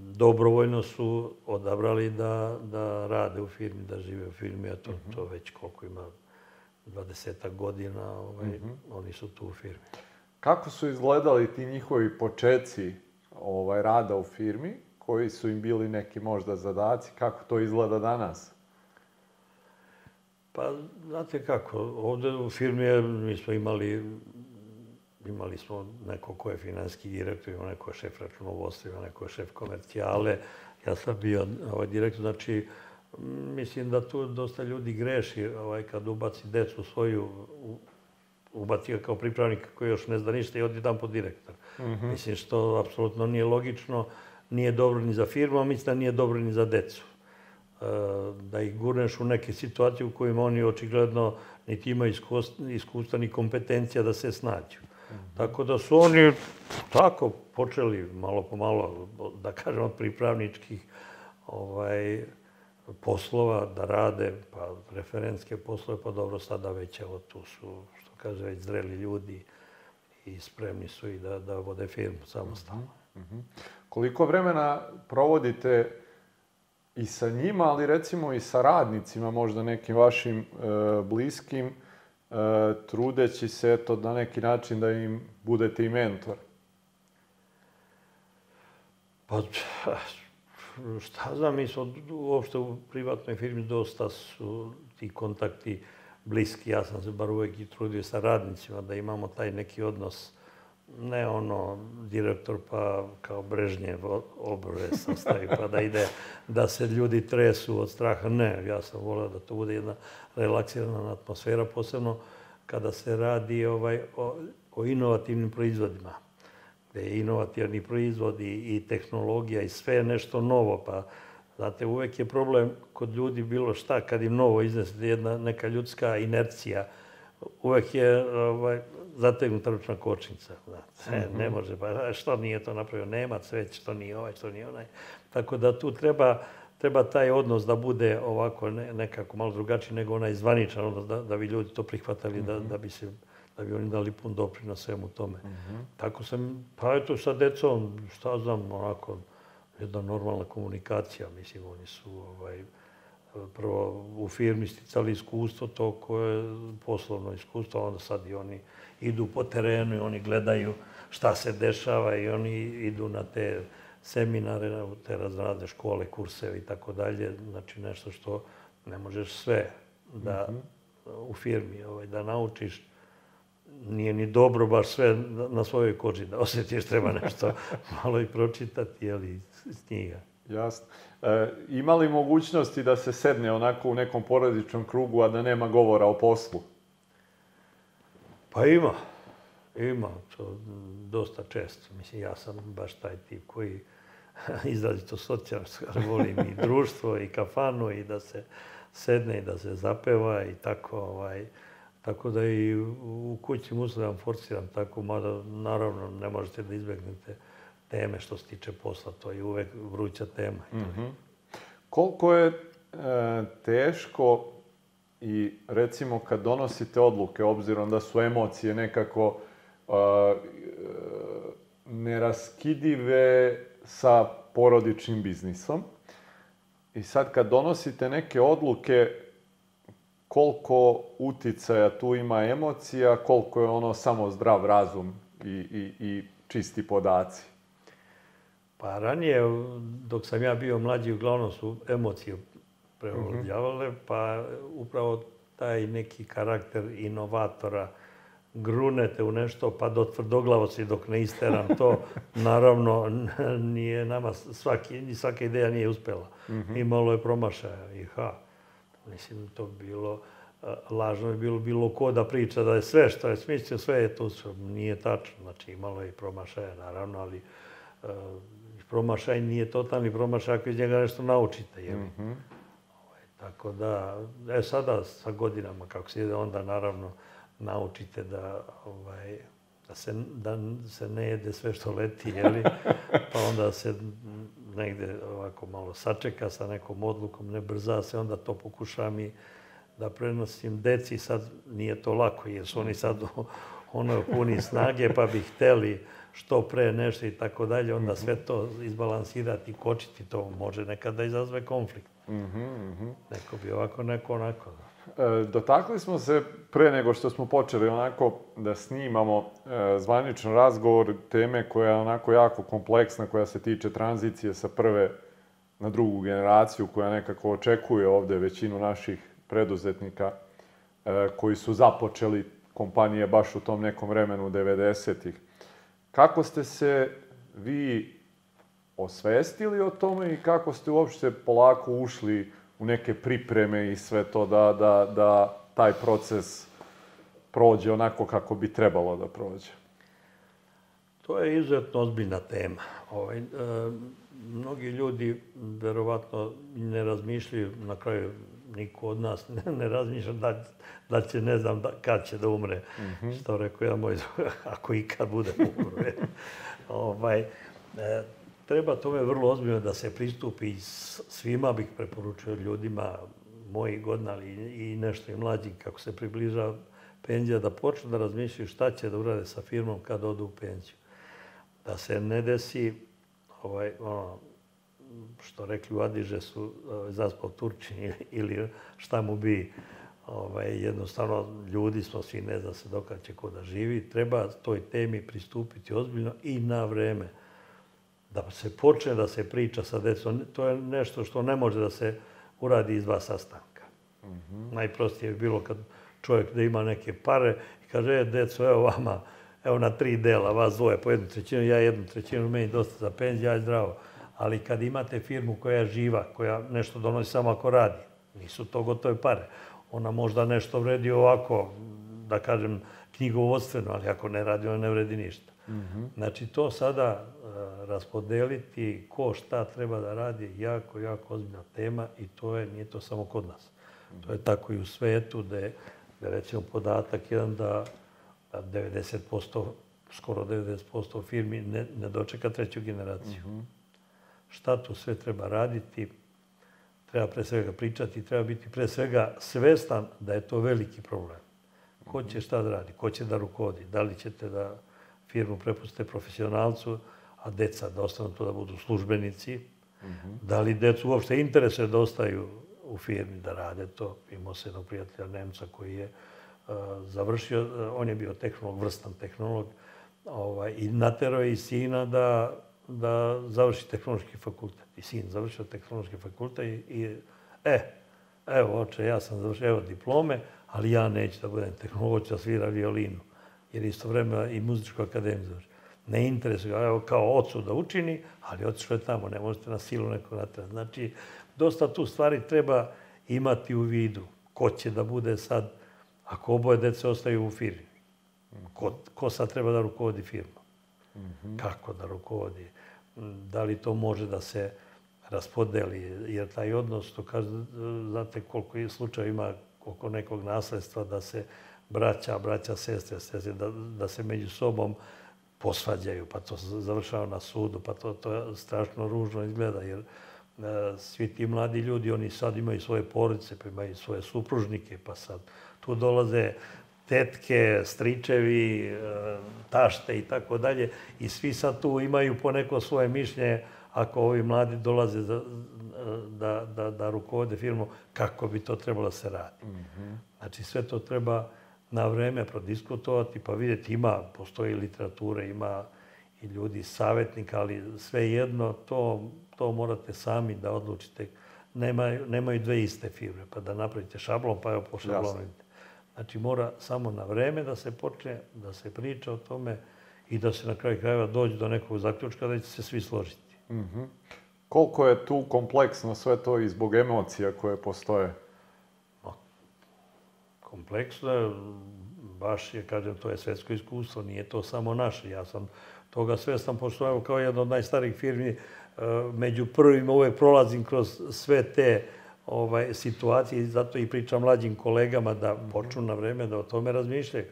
Dobrovoljno su odabrali da, da rade u firmi, da žive u firmi, a to, mm -hmm. to već koliko ima 20 godina, ovaj, mm -hmm. oni su tu u firmi.
Kako su izgledali ti njihovi počeci ovaj, rada u firmi? Koji su im bili neki možda zadaci? Kako to izgleda danas?
Pa, znate kako, ovde u firmi mi smo imali imali smo neko ko je finanski direktor, imamo neko je šef računovodstva, imamo neko je šef komercijale. Ja sam bio ovaj, direktor, znači, mislim da tu dosta ljudi greši ovaj, kad ubaci decu svoju, ubaci ga kao pripravnika koji još ne zna ništa i odi dan po direktor. Mm -hmm. Mislim što apsolutno nije logično, nije dobro ni za firmu, a mislim da nije dobro ni za decu. E, da ih gurneš u neke situacije u kojima oni očigledno niti imaju iskustva, ni kompetencija da se snađu. Tako da su oni tako počeli malo po malo, da kažem, od pripravničkih ovaj, poslova da rade, pa referentske poslove, pa dobro, sada već evo tu su, što kaže, već zreli ljudi i spremni su i da, da vode firmu samostalno. Mm -hmm.
Koliko vremena provodite i sa njima, ali recimo i sa radnicima, možda nekim vašim e, bliskim, E, trudeći se eto na neki način da im budete i mentor?
Pa, šta znam, mi smo uopšte u privatnoj firmi dosta su ti kontakti bliski. Ja sam se bar uvek i trudio sa radnicima da imamo taj neki odnos ne ono, direktor pa kao Brežnjev obrve sastavi pa da ide, da se ljudi tresu od straha. Ne, ja sam volio da to bude jedna relaksirana atmosfera, posebno kada se radi ovaj, o, o inovativnim proizvodima. Gde je inovativni proizvodi i tehnologija i sve nešto novo, pa Znate, uvek je problem kod ljudi bilo šta, kad im novo iznese jedna neka ljudska inercija, uvek je ovaj, zategnuta ručna kočnica. Znate, mm -hmm. ne može, pa što nije to napravio Nemac, već što nije ovaj, što nije onaj. Tako da tu treba, treba taj odnos da bude ovako ne, nekako malo drugačiji nego onaj zvaničan odnos, da, da bi ljudi to prihvatali, mm -hmm. da, mhm. da bi se da bi oni dali pun doprinos svemu tome. Mm -hmm. Tako sam, pa eto sa decom, šta znam, onako, jedna normalna komunikacija, mislim, oni su, ovaj, prvo u firmi sticali iskustvo, to koje je poslovno iskustvo, onda sad i oni idu po terenu i oni gledaju šta se dešava i oni idu na te seminare, na te razrade škole, kurseve i tako dalje. Znači nešto što ne možeš sve da mm -hmm. u firmi ovaj, da naučiš. Nije ni dobro baš sve na svojoj koži da osjetiš, treba nešto malo i pročitati, jeli, iz knjiga.
Jasno. E, ima li mogućnosti da se sedne onako u nekom porodičnom krugu, a da nema govora o poslu?
Pa ima. Ima. To dosta često. Mislim, ja sam baš taj tip koji izrazito socijalno volim i društvo i kafanu i da se sedne i da se zapeva i tako ovaj, Tako da i u kući muslimam forciram tako, mada naravno ne možete da izbegnete teme što se tiče posla, to je uvek vruća tema. Mm -hmm.
Koliko je teško i recimo kad donosite odluke, obzirom da su emocije nekako e, neraskidive sa porodičnim biznisom. I sad kad donosite neke odluke, koliko uticaja tu ima emocija, koliko je ono samo zdrav razum i, i, i čisti podaci.
Pa ranije, dok sam ja bio mlađi, uglavnom su emocije prevladjavale, pa upravo taj neki karakter inovatora, grunete u nešto pa do tvrdoglavosti dok ne isteram to, naravno nije nama svaki, svaka ideja nije uspela. Mm Imalo je promašaja i ha. Mislim, to bi bilo lažno je bilo bilo ko da priča da je sve što je smislio, sve je to nije tačno. Znači imalo je i promašaja naravno, ali uh, promašaj nije totalni promašaj ako iz njega nešto naučite. Je mm -hmm. ovaj, tako da, e sada sa godinama kako se ide, onda naravno naučite da, ovaj, da, se, da se ne jede sve što leti, jeli? pa onda se negde ovako malo sačeka sa nekom odlukom, ne brza se, onda to pokušavam i da prenosim deci, sad nije to lako, jer su oni sad ono puni snage, pa bi hteli što pre nešto i tako dalje, onda sve to izbalansirati, kočiti, to može nekada izazve konflikt. Mm -hmm. Neko bi ovako, neko onako.
E, dotakli smo se, pre nego što smo počeli onako da snimamo e, zvaničan razgovor, teme koja je onako jako kompleksna, koja se tiče tranzicije sa prve na drugu generaciju, koja nekako očekuje ovde većinu naših preduzetnika e, koji su započeli kompanije baš u tom nekom vremenu 90-ih. Kako ste se vi osvestili o tome i kako ste uopšte polako ušli u neke pripreme i sve to da, da, da taj proces prođe onako kako bi trebalo da prođe?
To je izuzetno ozbiljna tema. Ovaj, e, mnogi ljudi verovatno ne razmišljaju, na kraju niko od nas ne, ne razmišlja da, da će, ne znam, da, kad će da umre. Mm -hmm. Što rekao ja moj, ako i kad bude umre. ovaj, e, treba tome vrlo ozbiljno da se pristupi svima bih preporučio ljudima mojih godina, ali i nešto i mlađi, kako se približa penzija, da počnu da razmišljaju šta će da urade sa firmom kad odu u penziju. Da se ne desi ovaj, ono, što rekli u Adiže su ovaj, zaspao Turčin ili šta mu bi ovaj, jednostavno ljudi smo svi ne zna se dokad će ko da živi. Treba toj temi pristupiti ozbiljno i na vreme. Da se počne da se priča sa decom. To je nešto što ne može da se uradi iz dva sastanka. Mm -hmm. Najprostije bi bilo kad čovjek da ima neke pare i kaže, e, deco, evo vama, evo na tri dela, vas dvoje po jednu trećinu, ja jednu trećinu, meni dosta za penziju, ja zdravo ali kad imate firmu koja je živa, koja nešto donosi samo ako radi, nisu to gotove pare. Ona možda nešto vredi ovako, da kažem, knjigovodstveno, ali ako ne radi, ona ne vredi ništa. Mm -hmm. Znači, to sada uh, raspodeliti ko šta treba da radi, jako, jako ozbiljna tema i to je, nije to samo kod nas. Mm -hmm. To je tako i u svetu, da je, da recimo podatak jedan da 90%, skoro 90% firmi ne, ne dočeka treću generaciju. Mm -hmm šta tu sve treba raditi, treba pre svega pričati, treba biti pre svega svestan da je to veliki problem. Ko će šta da radi, ko će da rukovodi, da li ćete da firmu prepustite profesionalcu, a deca da ostanu to da budu službenici, -hmm. da li decu uopšte interesuje da ostaju u firmi da rade to. Imao se jednog prijatelja Nemca koji je uh, završio, uh, on je bio tehnolog, vrstan tehnolog, ovaj, i naterao je i sina da da završi tehnološki fakultet. I sin završio tehnološki fakultet i, i e, evo oče, ja sam završio, evo diplome, ali ja neću da budem tehnolog, da svira violinu. Jer isto vreme i muzičku akademiju završio. Ne interesuje ga, evo kao ocu da učini, ali otišao je tamo, ne možete na silu neko natrati. Znači, dosta tu stvari treba imati u vidu. Ko će da bude sad, ako oboje dece ostaju u firmi? Ko, ko sad treba da rukovodi firmu? Mm -hmm. Kako da rukovodi? da li to može da se raspodeli, jer taj odnos, to kaže, znate koliko je slučaj ima oko nekog nasledstva da se braća, braća, sestre, sestre, da, da se među sobom posvađaju, pa to završava na sudu, pa to, to strašno ružno izgleda, jer svi ti mladi ljudi, oni sad imaju svoje porodice, pa imaju svoje supružnike, pa sad tu dolaze tetke, stričevi, e, tašte i tako dalje. I svi sad tu imaju po neko svoje mišljenje ako ovi mladi dolaze da, da, da, da rukovode firmu, kako bi to trebalo da se radi. Mm -hmm. Znači sve to treba na vreme prodiskutovati, pa vidjeti ima, postoji literatura, ima i ljudi savjetnika, ali sve jedno, to, to morate sami da odlučite. Nemaju, nemaju dve iste firme, pa da napravite šablon, pa evo po šablonu. Znači mora samo na vreme da se počne, da se priča o tome i da se na kraju krajeva dođe do nekog zaključka da će se svi složiti. Mm -hmm.
Koliko je tu kompleksno sve to i zbog emocija koje postoje?
kompleksno je, baš je, kažem, to je svetsko iskustvo, nije to samo naše. Ja sam toga svestan, pošto evo kao jedna od najstarijih firmi, e, među prvima uvek prolazim kroz sve te ovaj, situacije i zato i pričam mlađim kolegama da počnu na vreme da o tome razmišljaju.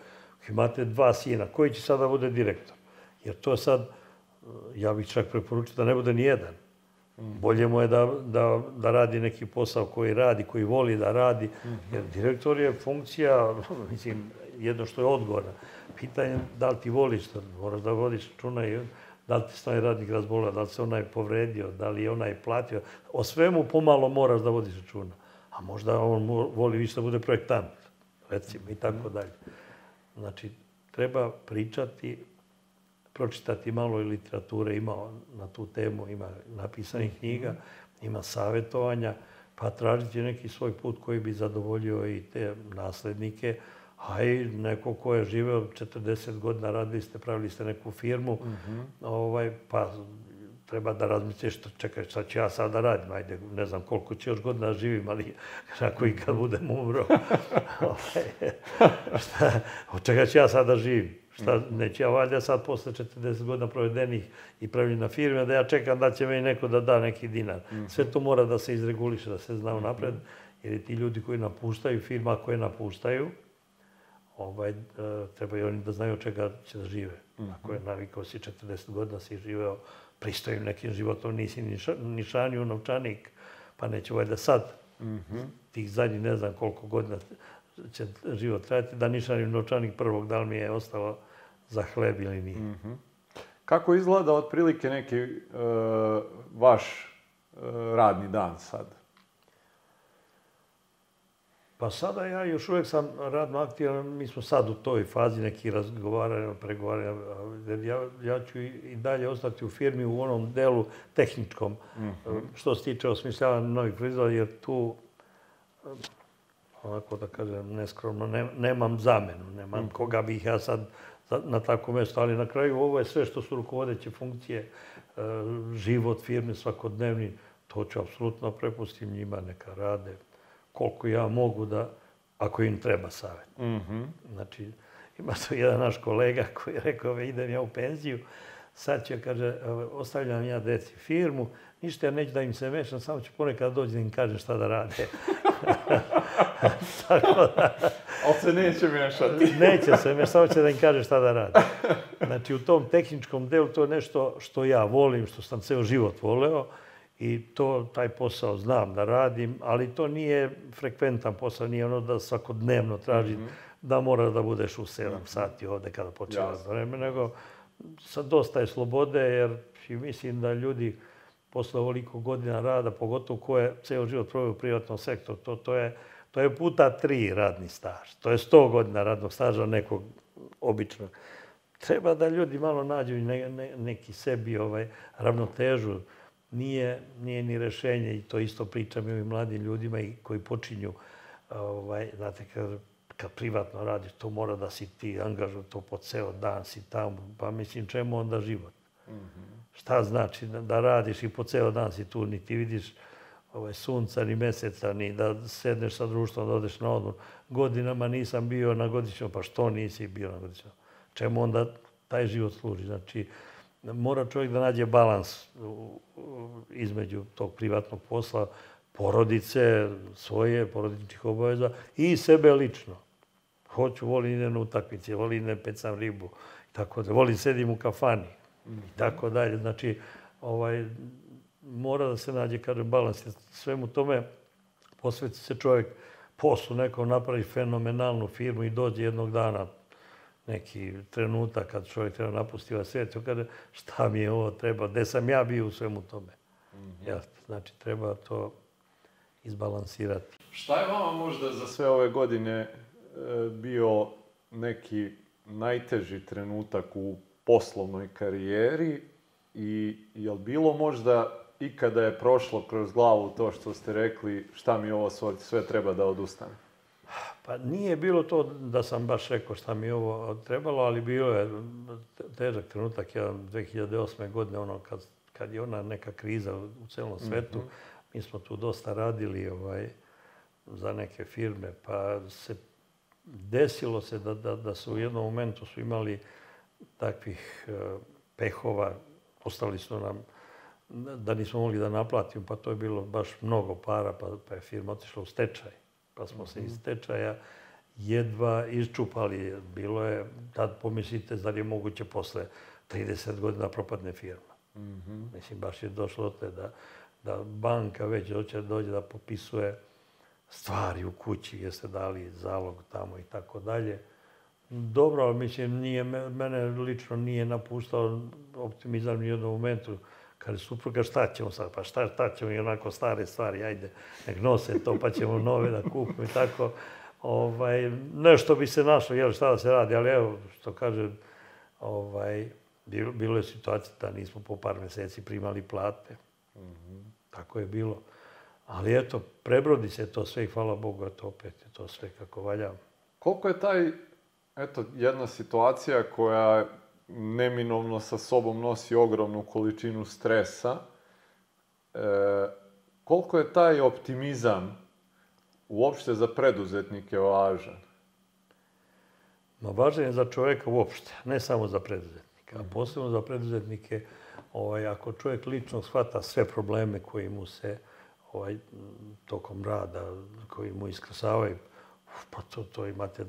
Imate dva sina, koji će sada da bude direktor? Jer to sad, ja bih čak preporučio da ne bude ni jedan. Bolje mu je da, da, da radi neki posao koji radi, koji voli da radi. Jer direktor je funkcija, mislim, jedno što je odgovorna. Pitanje da li ti voliš to, moraš da vodiš računa i da li se onaj radnik razbolio, da li se onaj povredio, da li je onaj platio. O svemu pomalo moraš da vodiš računa. A možda on voli više da bude projektant, recimo, i tako dalje. Znači, treba pričati pročitati malo i literature, ima na tu temu, ima napisanih mhm. knjiga, ima savjetovanja, pa tražiti neki svoj put koji bi zadovoljio i te naslednike, a i neko ko je živeo 40 godina, radili ste, pravili ste neku firmu, mhm. -huh. ovaj, pa treba da razmisliš čekaj, šta ću ja sad da radim, ajde, ne znam koliko će još godina da živim, ali ako i kad budem umro, ovaj, šta, od čega ću ja sad da živim? Šta, neće ja valjda sad posle 40 godina provedenih i pravim na firme, da ja čekam da će meni neko da da neki dinar. Mhm. Sve to mora da se izreguliše, da se zna napred, jer ti ljudi koji napuštaju firma koje napuštaju, ovaj, e, trebaju oni da znaju od čega će da žive. Mhm. Ako je navikao si 40 godina, si živeo pristojim nekim životom, nisi ni, šanju novčanik, pa neće valjda sad, mm -hmm. tih zadnjih ne znam koliko godina će život trajati, da nišanju novčanik prvog, da li mi je ostalo za hleb ili nije. Mm -hmm.
Kako izgleda otprilike neki uh, vaš uh, radni dan sad?
Pa sada ja još uvek sam radno aktivan, mi smo sad u toj fazi nekih razgovaranja, pregovaranja, ja, ja ću i dalje ostati u firmi u onom delu tehničkom, mm -hmm. što se tiče osmišljavanja novih proizvoda, jer tu, onako da kažem, neskromno, ne, nemam zamenu, nemam mm koga bih ja sad na tako mesto, ali na kraju ovo je sve što su rukovodeće funkcije, e, život firme svakodnevni, to ću apsolutno prepustim njima, neka rade koliko ja mogu da, ako im treba savjet. Mm -hmm. Znači, ima to jedan naš kolega koji je rekao, idem ja u penziju, sad će, kaže, ostavljam ja deci firmu, ništa ja neću da im se mešam, samo ću ponekad doći da im kažem šta da rade.
Tako da... Ali se neće mešati.
neće se mešati, samo će da im kaže šta da rade. Znači, u tom tehničkom delu to je nešto što ja volim, što sam ceo život voleo i to, taj posao znam da radim, ali to nije frekventan posao, nije ono da svakodnevno tražim mm -hmm. da mora da budeš u 7 mm -hmm. sati ovde kada počeva yes. vreme, nego sad dosta je slobode, jer mislim da ljudi posle ovoliko godina rada, pogotovo ko je ceo život proveo u privatnom sektoru, to, to, je, to je puta tri radni staž. To je 100 godina radnog staža nekog običnog. Treba da ljudi malo nađu ne, ne, neki sebi ovaj, ravnotežu, nije, nije ni rešenje i to isto pričam i ovim mladim ljudima i koji počinju, ovaj, znate, kad, kad privatno radiš, to mora da si ti angažu to po ceo dan si tamo, pa mislim čemu onda život? Mm -hmm. Šta znači da, da radiš i po ceo dan si tu, ni ti vidiš ovaj, sunca, ni meseca, ni da sedneš sa društvom, da odeš na odmor. Godinama nisam bio na godišnjom, pa što nisi bio na godišnjom? Čemu onda taj život služi? Znači, mora čovjek da nađe balans između tog privatnog posla, porodice, svoje porodičnih obaveza i sebe lično. Hoću, volim idem na utakmice, volim idem pecam ribu, tako da volim sedim u kafani i tako dalje. Znači, ovaj, mora da se nađe, kažem, balans. Svemu tome posveti se čovjek poslu nekom, napravi fenomenalnu firmu i dođe jednog dana neki trenutak kad čovjek treba napustiti ovaj svijet, kaže šta mi je ovo treba, gde sam ja bio u svemu tome. Mm -hmm. Ja, znači treba to izbalansirati.
Šta je vama možda za sve ove godine e, bio neki najteži trenutak u poslovnoj karijeri i je li bilo možda ikada je prošlo kroz glavu to što ste rekli šta mi ovo sve treba da odustane?
Pa nije bilo to da sam baš rekao šta mi ovo trebalo, ali bilo je težak trenutak, jedan 2008. godine, ono kad, kad je ona neka kriza u celom svetu, mm -hmm. mi smo tu dosta radili ovaj, za neke firme, pa se desilo se da, da, da su u jednom momentu su imali takvih uh, pehova, ostali su nam da nismo mogli da naplatimo, pa to je bilo baš mnogo para, pa, pa je firma otišla u stečaj. Pa smo se iz stečaja jedva iščupali. Bilo je, tad pomislite, da je moguće posle 30 godina propadne firma. Mm -hmm. Mislim, baš je došlo do te da, da banka već hoće da dođe da popisuje stvari u kući, jeste dali zalog tamo i tako dalje. Dobro, mislim, nije, mene lično nije napuštao optimizam ni u jednom momentu. Kaže, supruga, šta ćemo sad? Pa šta, šta ćemo i onako stare stvari, ajde, nek nose to, pa ćemo nove da kupimo i tako. Ovaj, nešto bi se našlo, jel, šta da se radi, ali evo, što kaže, ovaj, bilo, bilo je situacija da nismo po par meseci primali plate. Mm -hmm. Tako je bilo. Ali eto, prebrodi se to sve i hvala Bogu, to opet je to sve kako valja.
Koliko je taj, eto, jedna situacija koja neminovno sa sobom nosi ogromnu količinu stresa. E, koliko je taj optimizam uopšte za preduzetnike važan?
Ma važan je za čoveka uopšte, ne samo za preduzetnika. A posebno za preduzetnike, ovaj, ako čovjek lično shvata sve probleme koji mu se ovaj, tokom rada, koji mu iskrsavaju, pa to, to imate,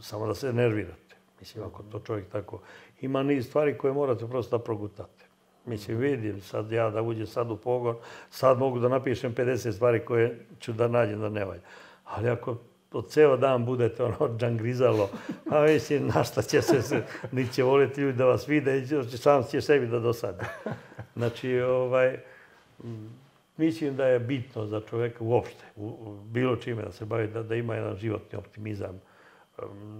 samo da se nervirate. Mislim, ako to čovjek tako... Ima niz stvari koje morate prosto da progutate. Mislim, vidim sad ja da uđem sad u pogon, sad mogu da napišem 50 stvari koje ću da nađem da ne valja. Ali ako od ceo dan budete ono džangrizalo, a mislim, na šta će se, ni će voliti ljudi da vas vide, sam će sebi da dosadi. Znači, ovaj, mislim da je bitno za čoveka uopšte, u, u bilo čime da se bavi, da, da ima jedan životni optimizam,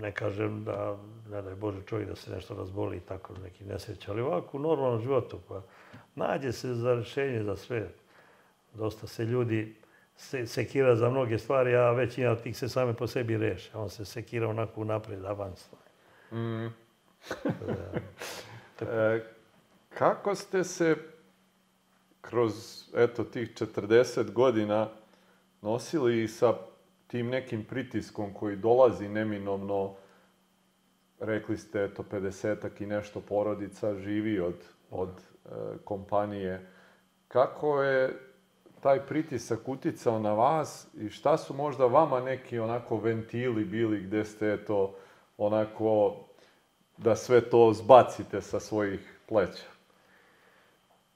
ne kažem da, ne daj Bože čovjek da se nešto razboli i tako neki nesreće, ali ovako u normalnom životu, pa nađe se za rešenje za sve. Dosta se ljudi se, sekira za mnoge stvari, a većina tih se same po sebi reše. On se sekira onako napred, avansno. Mm.
e, kako ste se kroz eto, tih 40 godina nosili sa tim nekim pritiskom koji dolazi neminovno, rekli ste, eto, 50 i nešto porodica živi od, od e, kompanije. Kako je taj pritisak uticao na vas i šta su možda vama neki onako ventili bili gde ste, eto, onako, da sve to zbacite sa svojih pleća?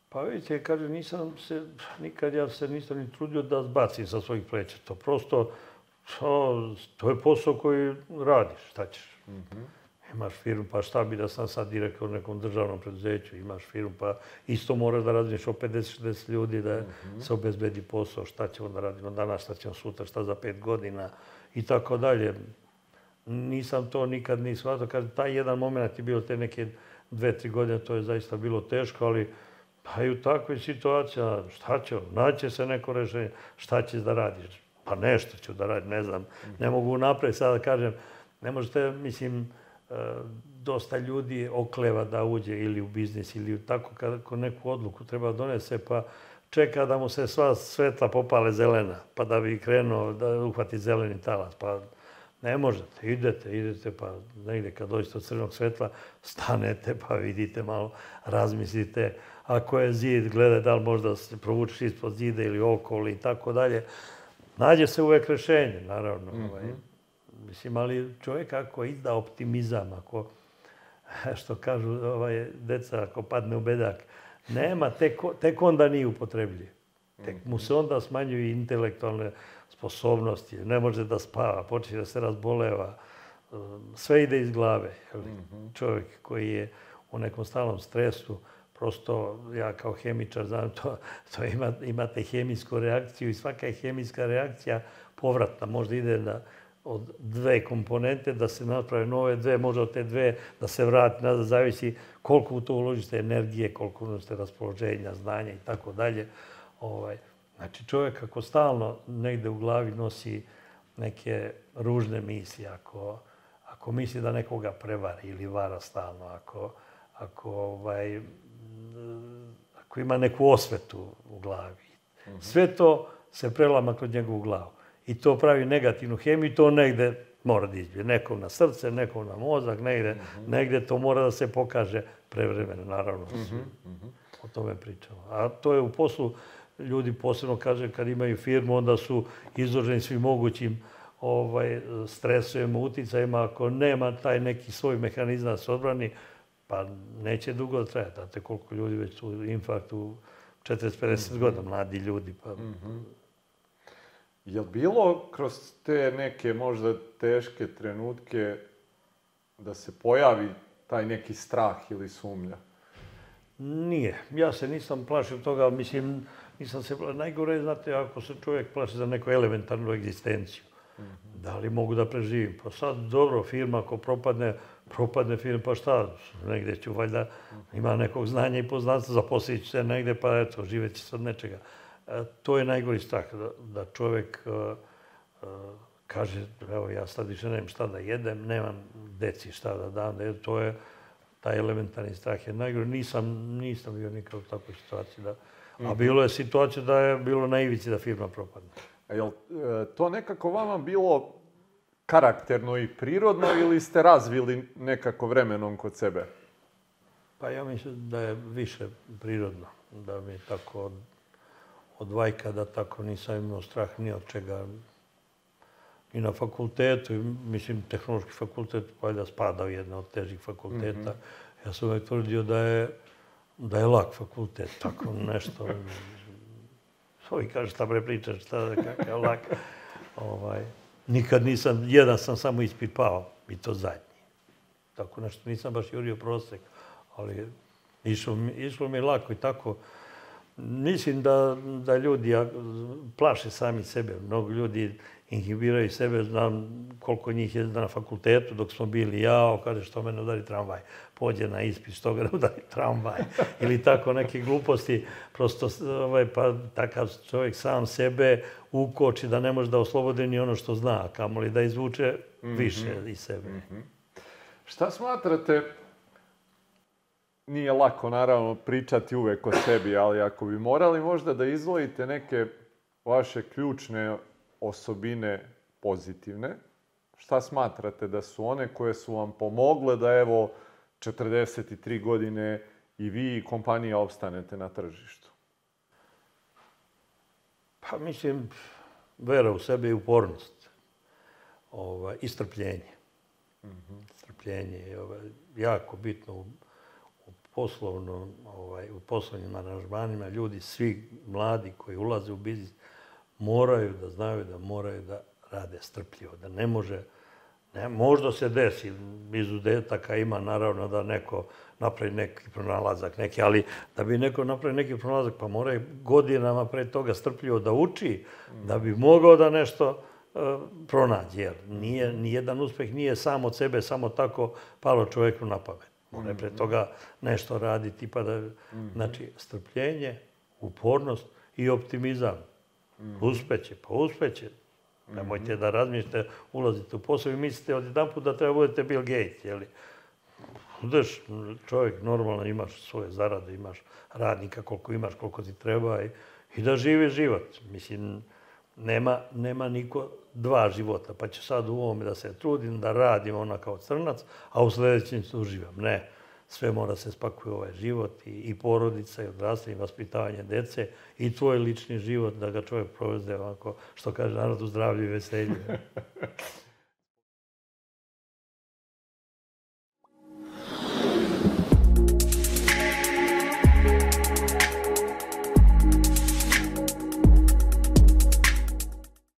Pa vidite, kaže, nisam se, nikad ja se nisam ni trudio da zbacim sa svojih pleća. To prosto, to, to je posao koji radiš, šta ćeš. Mm -hmm. Imaš firmu, pa šta bi da sam sad direktor u nekom državnom preduzeću, imaš firmu, pa isto moraš da radiš o 50-60 ljudi da mm -hmm. se obezbedi posao, šta ćemo da radimo danas, šta ćemo sutra, šta za pet godina i tako dalje. Nisam to nikad ni shvatio. Kaže, taj jedan moment je bio te neke dve, tri godine, to je zaista bilo teško, ali pa i u takvoj situaciji, šta će, naće se neko rešenje, šta ćeš da radiš? Pa nešto ću da radim, ne znam. Ne mogu napred sada da kažem, ne možete, mislim, e, dosta ljudi okleva da uđe ili u biznis ili tako kad neku odluku treba donese, pa čeka da mu se sva svetla popale zelena, pa da bi krenuo da uhvati zeleni talas. Pa ne možete, idete, idete, pa negde kad dođete od crvenog svetla, stanete pa vidite malo, razmislite. Ako je zid, gledaj da li možda se provučeš ispod zida ili okolo i tako dalje nađe se uvek rešenje, naravno. Mm -hmm. ovaj. Mislim, ali čovjek ako izda optimizam, ako, što kažu ovaj, deca, ako padne u bedak, Nema, tek, tek onda nije upotrebljiv. Tek mu se onda smanjuju intelektualne sposobnosti, ne može da spava, počne da se razboleva, sve ide iz glave. Čovjek koji je u nekom stalnom stresu, prosto ja kao hemičar znam to, to ima, imate hemijsku reakciju i svaka je hemijska reakcija povratna, možda ide na, od dve komponente da se naprave nove dve, možda od te dve da se vrati nazad, zavisi koliko u to uložite energije, koliko uložite raspoloženja, znanja i tako dalje. Ovaj, znači čovjek ako stalno negde u glavi nosi neke ružne misli, ako, ako misli da nekoga prevari ili vara stalno, ako, ako, ovaj, ako ima neku osvetu u glavi, sve to se prelama kroz njegovu glavu i to pravi negativnu hemiju, to negde mora da izbije. Nekom na srce, nekom na mozak, negde, negde to mora da se pokaže prevremeno, naravno. O tome pričamo. A to je u poslu, ljudi posebno kaže kad imaju firmu, onda su izloženi svim mogućim ovaj, stresovima, uticajima. Ako nema taj neki svoj mehanizam da se odbrani, pa neće dugo trajati. Znate koliko ljudi već su u infarktu 40-50 godina, mladi ljudi. Pa,
Je li bilo kroz te neke možda teške trenutke da se pojavi taj neki strah ili sumnja?
Nije. Ja se nisam plašio toga, mislim, nisam se plašio. Najgore je, znate, ako se čovjek plaši za neku elementarnu egzistenciju. Da li mogu da preživim? Pa sad, dobro, firma ako propadne, propadne firma, pa šta, negdje ću valjda, ima nekog znanja i poznanstva, zaposlit ću se negdje, pa eto, se od nečega. E, to je najgori strah, da, da čovjek e, e, kaže, evo ja sad više nemam šta da jedem, nemam deci šta da dam, da jedem. to je taj elementarni strah je najgori. Nisam, nisam bio nikad u takvoj situaciji da... A bilo je situacija da je bilo na ivici da firma propadne.
A jel e, to nekako vama bilo karakterno i prirodno ili ste razvili nekako vremenom kod sebe?
Pa ja mislim da je više prirodno, da mi tako od, od vajka da tako nisam imao strah ni od čega. I na fakultetu, mislim, tehnološki fakultet valjda spada u jedno od težih fakulteta. Ja sam uvijek tvrdio da je, da je lak fakultet, tako nešto. Ovi kaže šta bre pričaš, šta kakav lak. Ovaj, nikad nisam, jedan sam samo ispit pao, i to zadnji. Tako nešto, nisam baš jurio prosek, ali išlo mi, išlo mi lako i tako. Mislim da, da ljudi plaše sami sebe. Mnogo ljudi inhibiraju sebe. Znam koliko njih je na fakultetu dok smo bili. Jao, kaže što mene udari tramvaj. Pođe na ispit, što ga ne udari tramvaj. Ili tako neke gluposti. Prosto ovaj, pa, takav čovjek sam sebe ukoči da ne može da oslobodi ni ono što zna, kamoli da izvuče više iz sebe.
Šta smatrate, nije lako naravno pričati uvek o sebi, ali ako bi morali možda da izdvojite neke vaše ključne osobine pozitivne, šta smatrate da su one koje su vam pomogle da evo 43 godine i vi i kompanija opstanete na tržištu?
Pa mislim, vera u sebe i upornost. Ovaj, I strpljenje. Strpljenje je ovaj, jako bitno u, u poslovnom, ovaj, u poslovnim aranžmanima. Ljudi, svi mladi koji ulaze u biznis, moraju da znaju da moraju da rade strpljivo, da ne može, ne, možda se desi, izuzetaka ima naravno da neko napravi neki pronalazak, neki, ali da bi neko napravi neki pronalazak, pa mora godinama pre toga strpljivo da uči, da bi mogao da nešto e, pronađe. Jer nije, nijedan uspeh nije sam od sebe, samo tako palo čovjeku na pamet. Mora pre toga nešto raditi, pa da, znači, strpljenje, upornost i optimizam. Uspeće, pa uspeće. Nemojte da razmišljate, ulazite u posao i mislite od jedan put da treba budete Bill Gates, jeli? Udeš, čovjek normalno imaš svoje zarade, imaš radnika koliko imaš, koliko ti treba i, i da živi život. Mislim, nema, nema niko dva života, pa će sad u ovome da se trudim, da radim ona kao crnac, a u sljedećem se uživam. Ne, sve mora se spakuje ovaj život i, i porodica i odrastanje, i vaspitavanje dece i tvoj lični život da ga čovjek provede ovako, što kaže narod u zdravlju i veselju.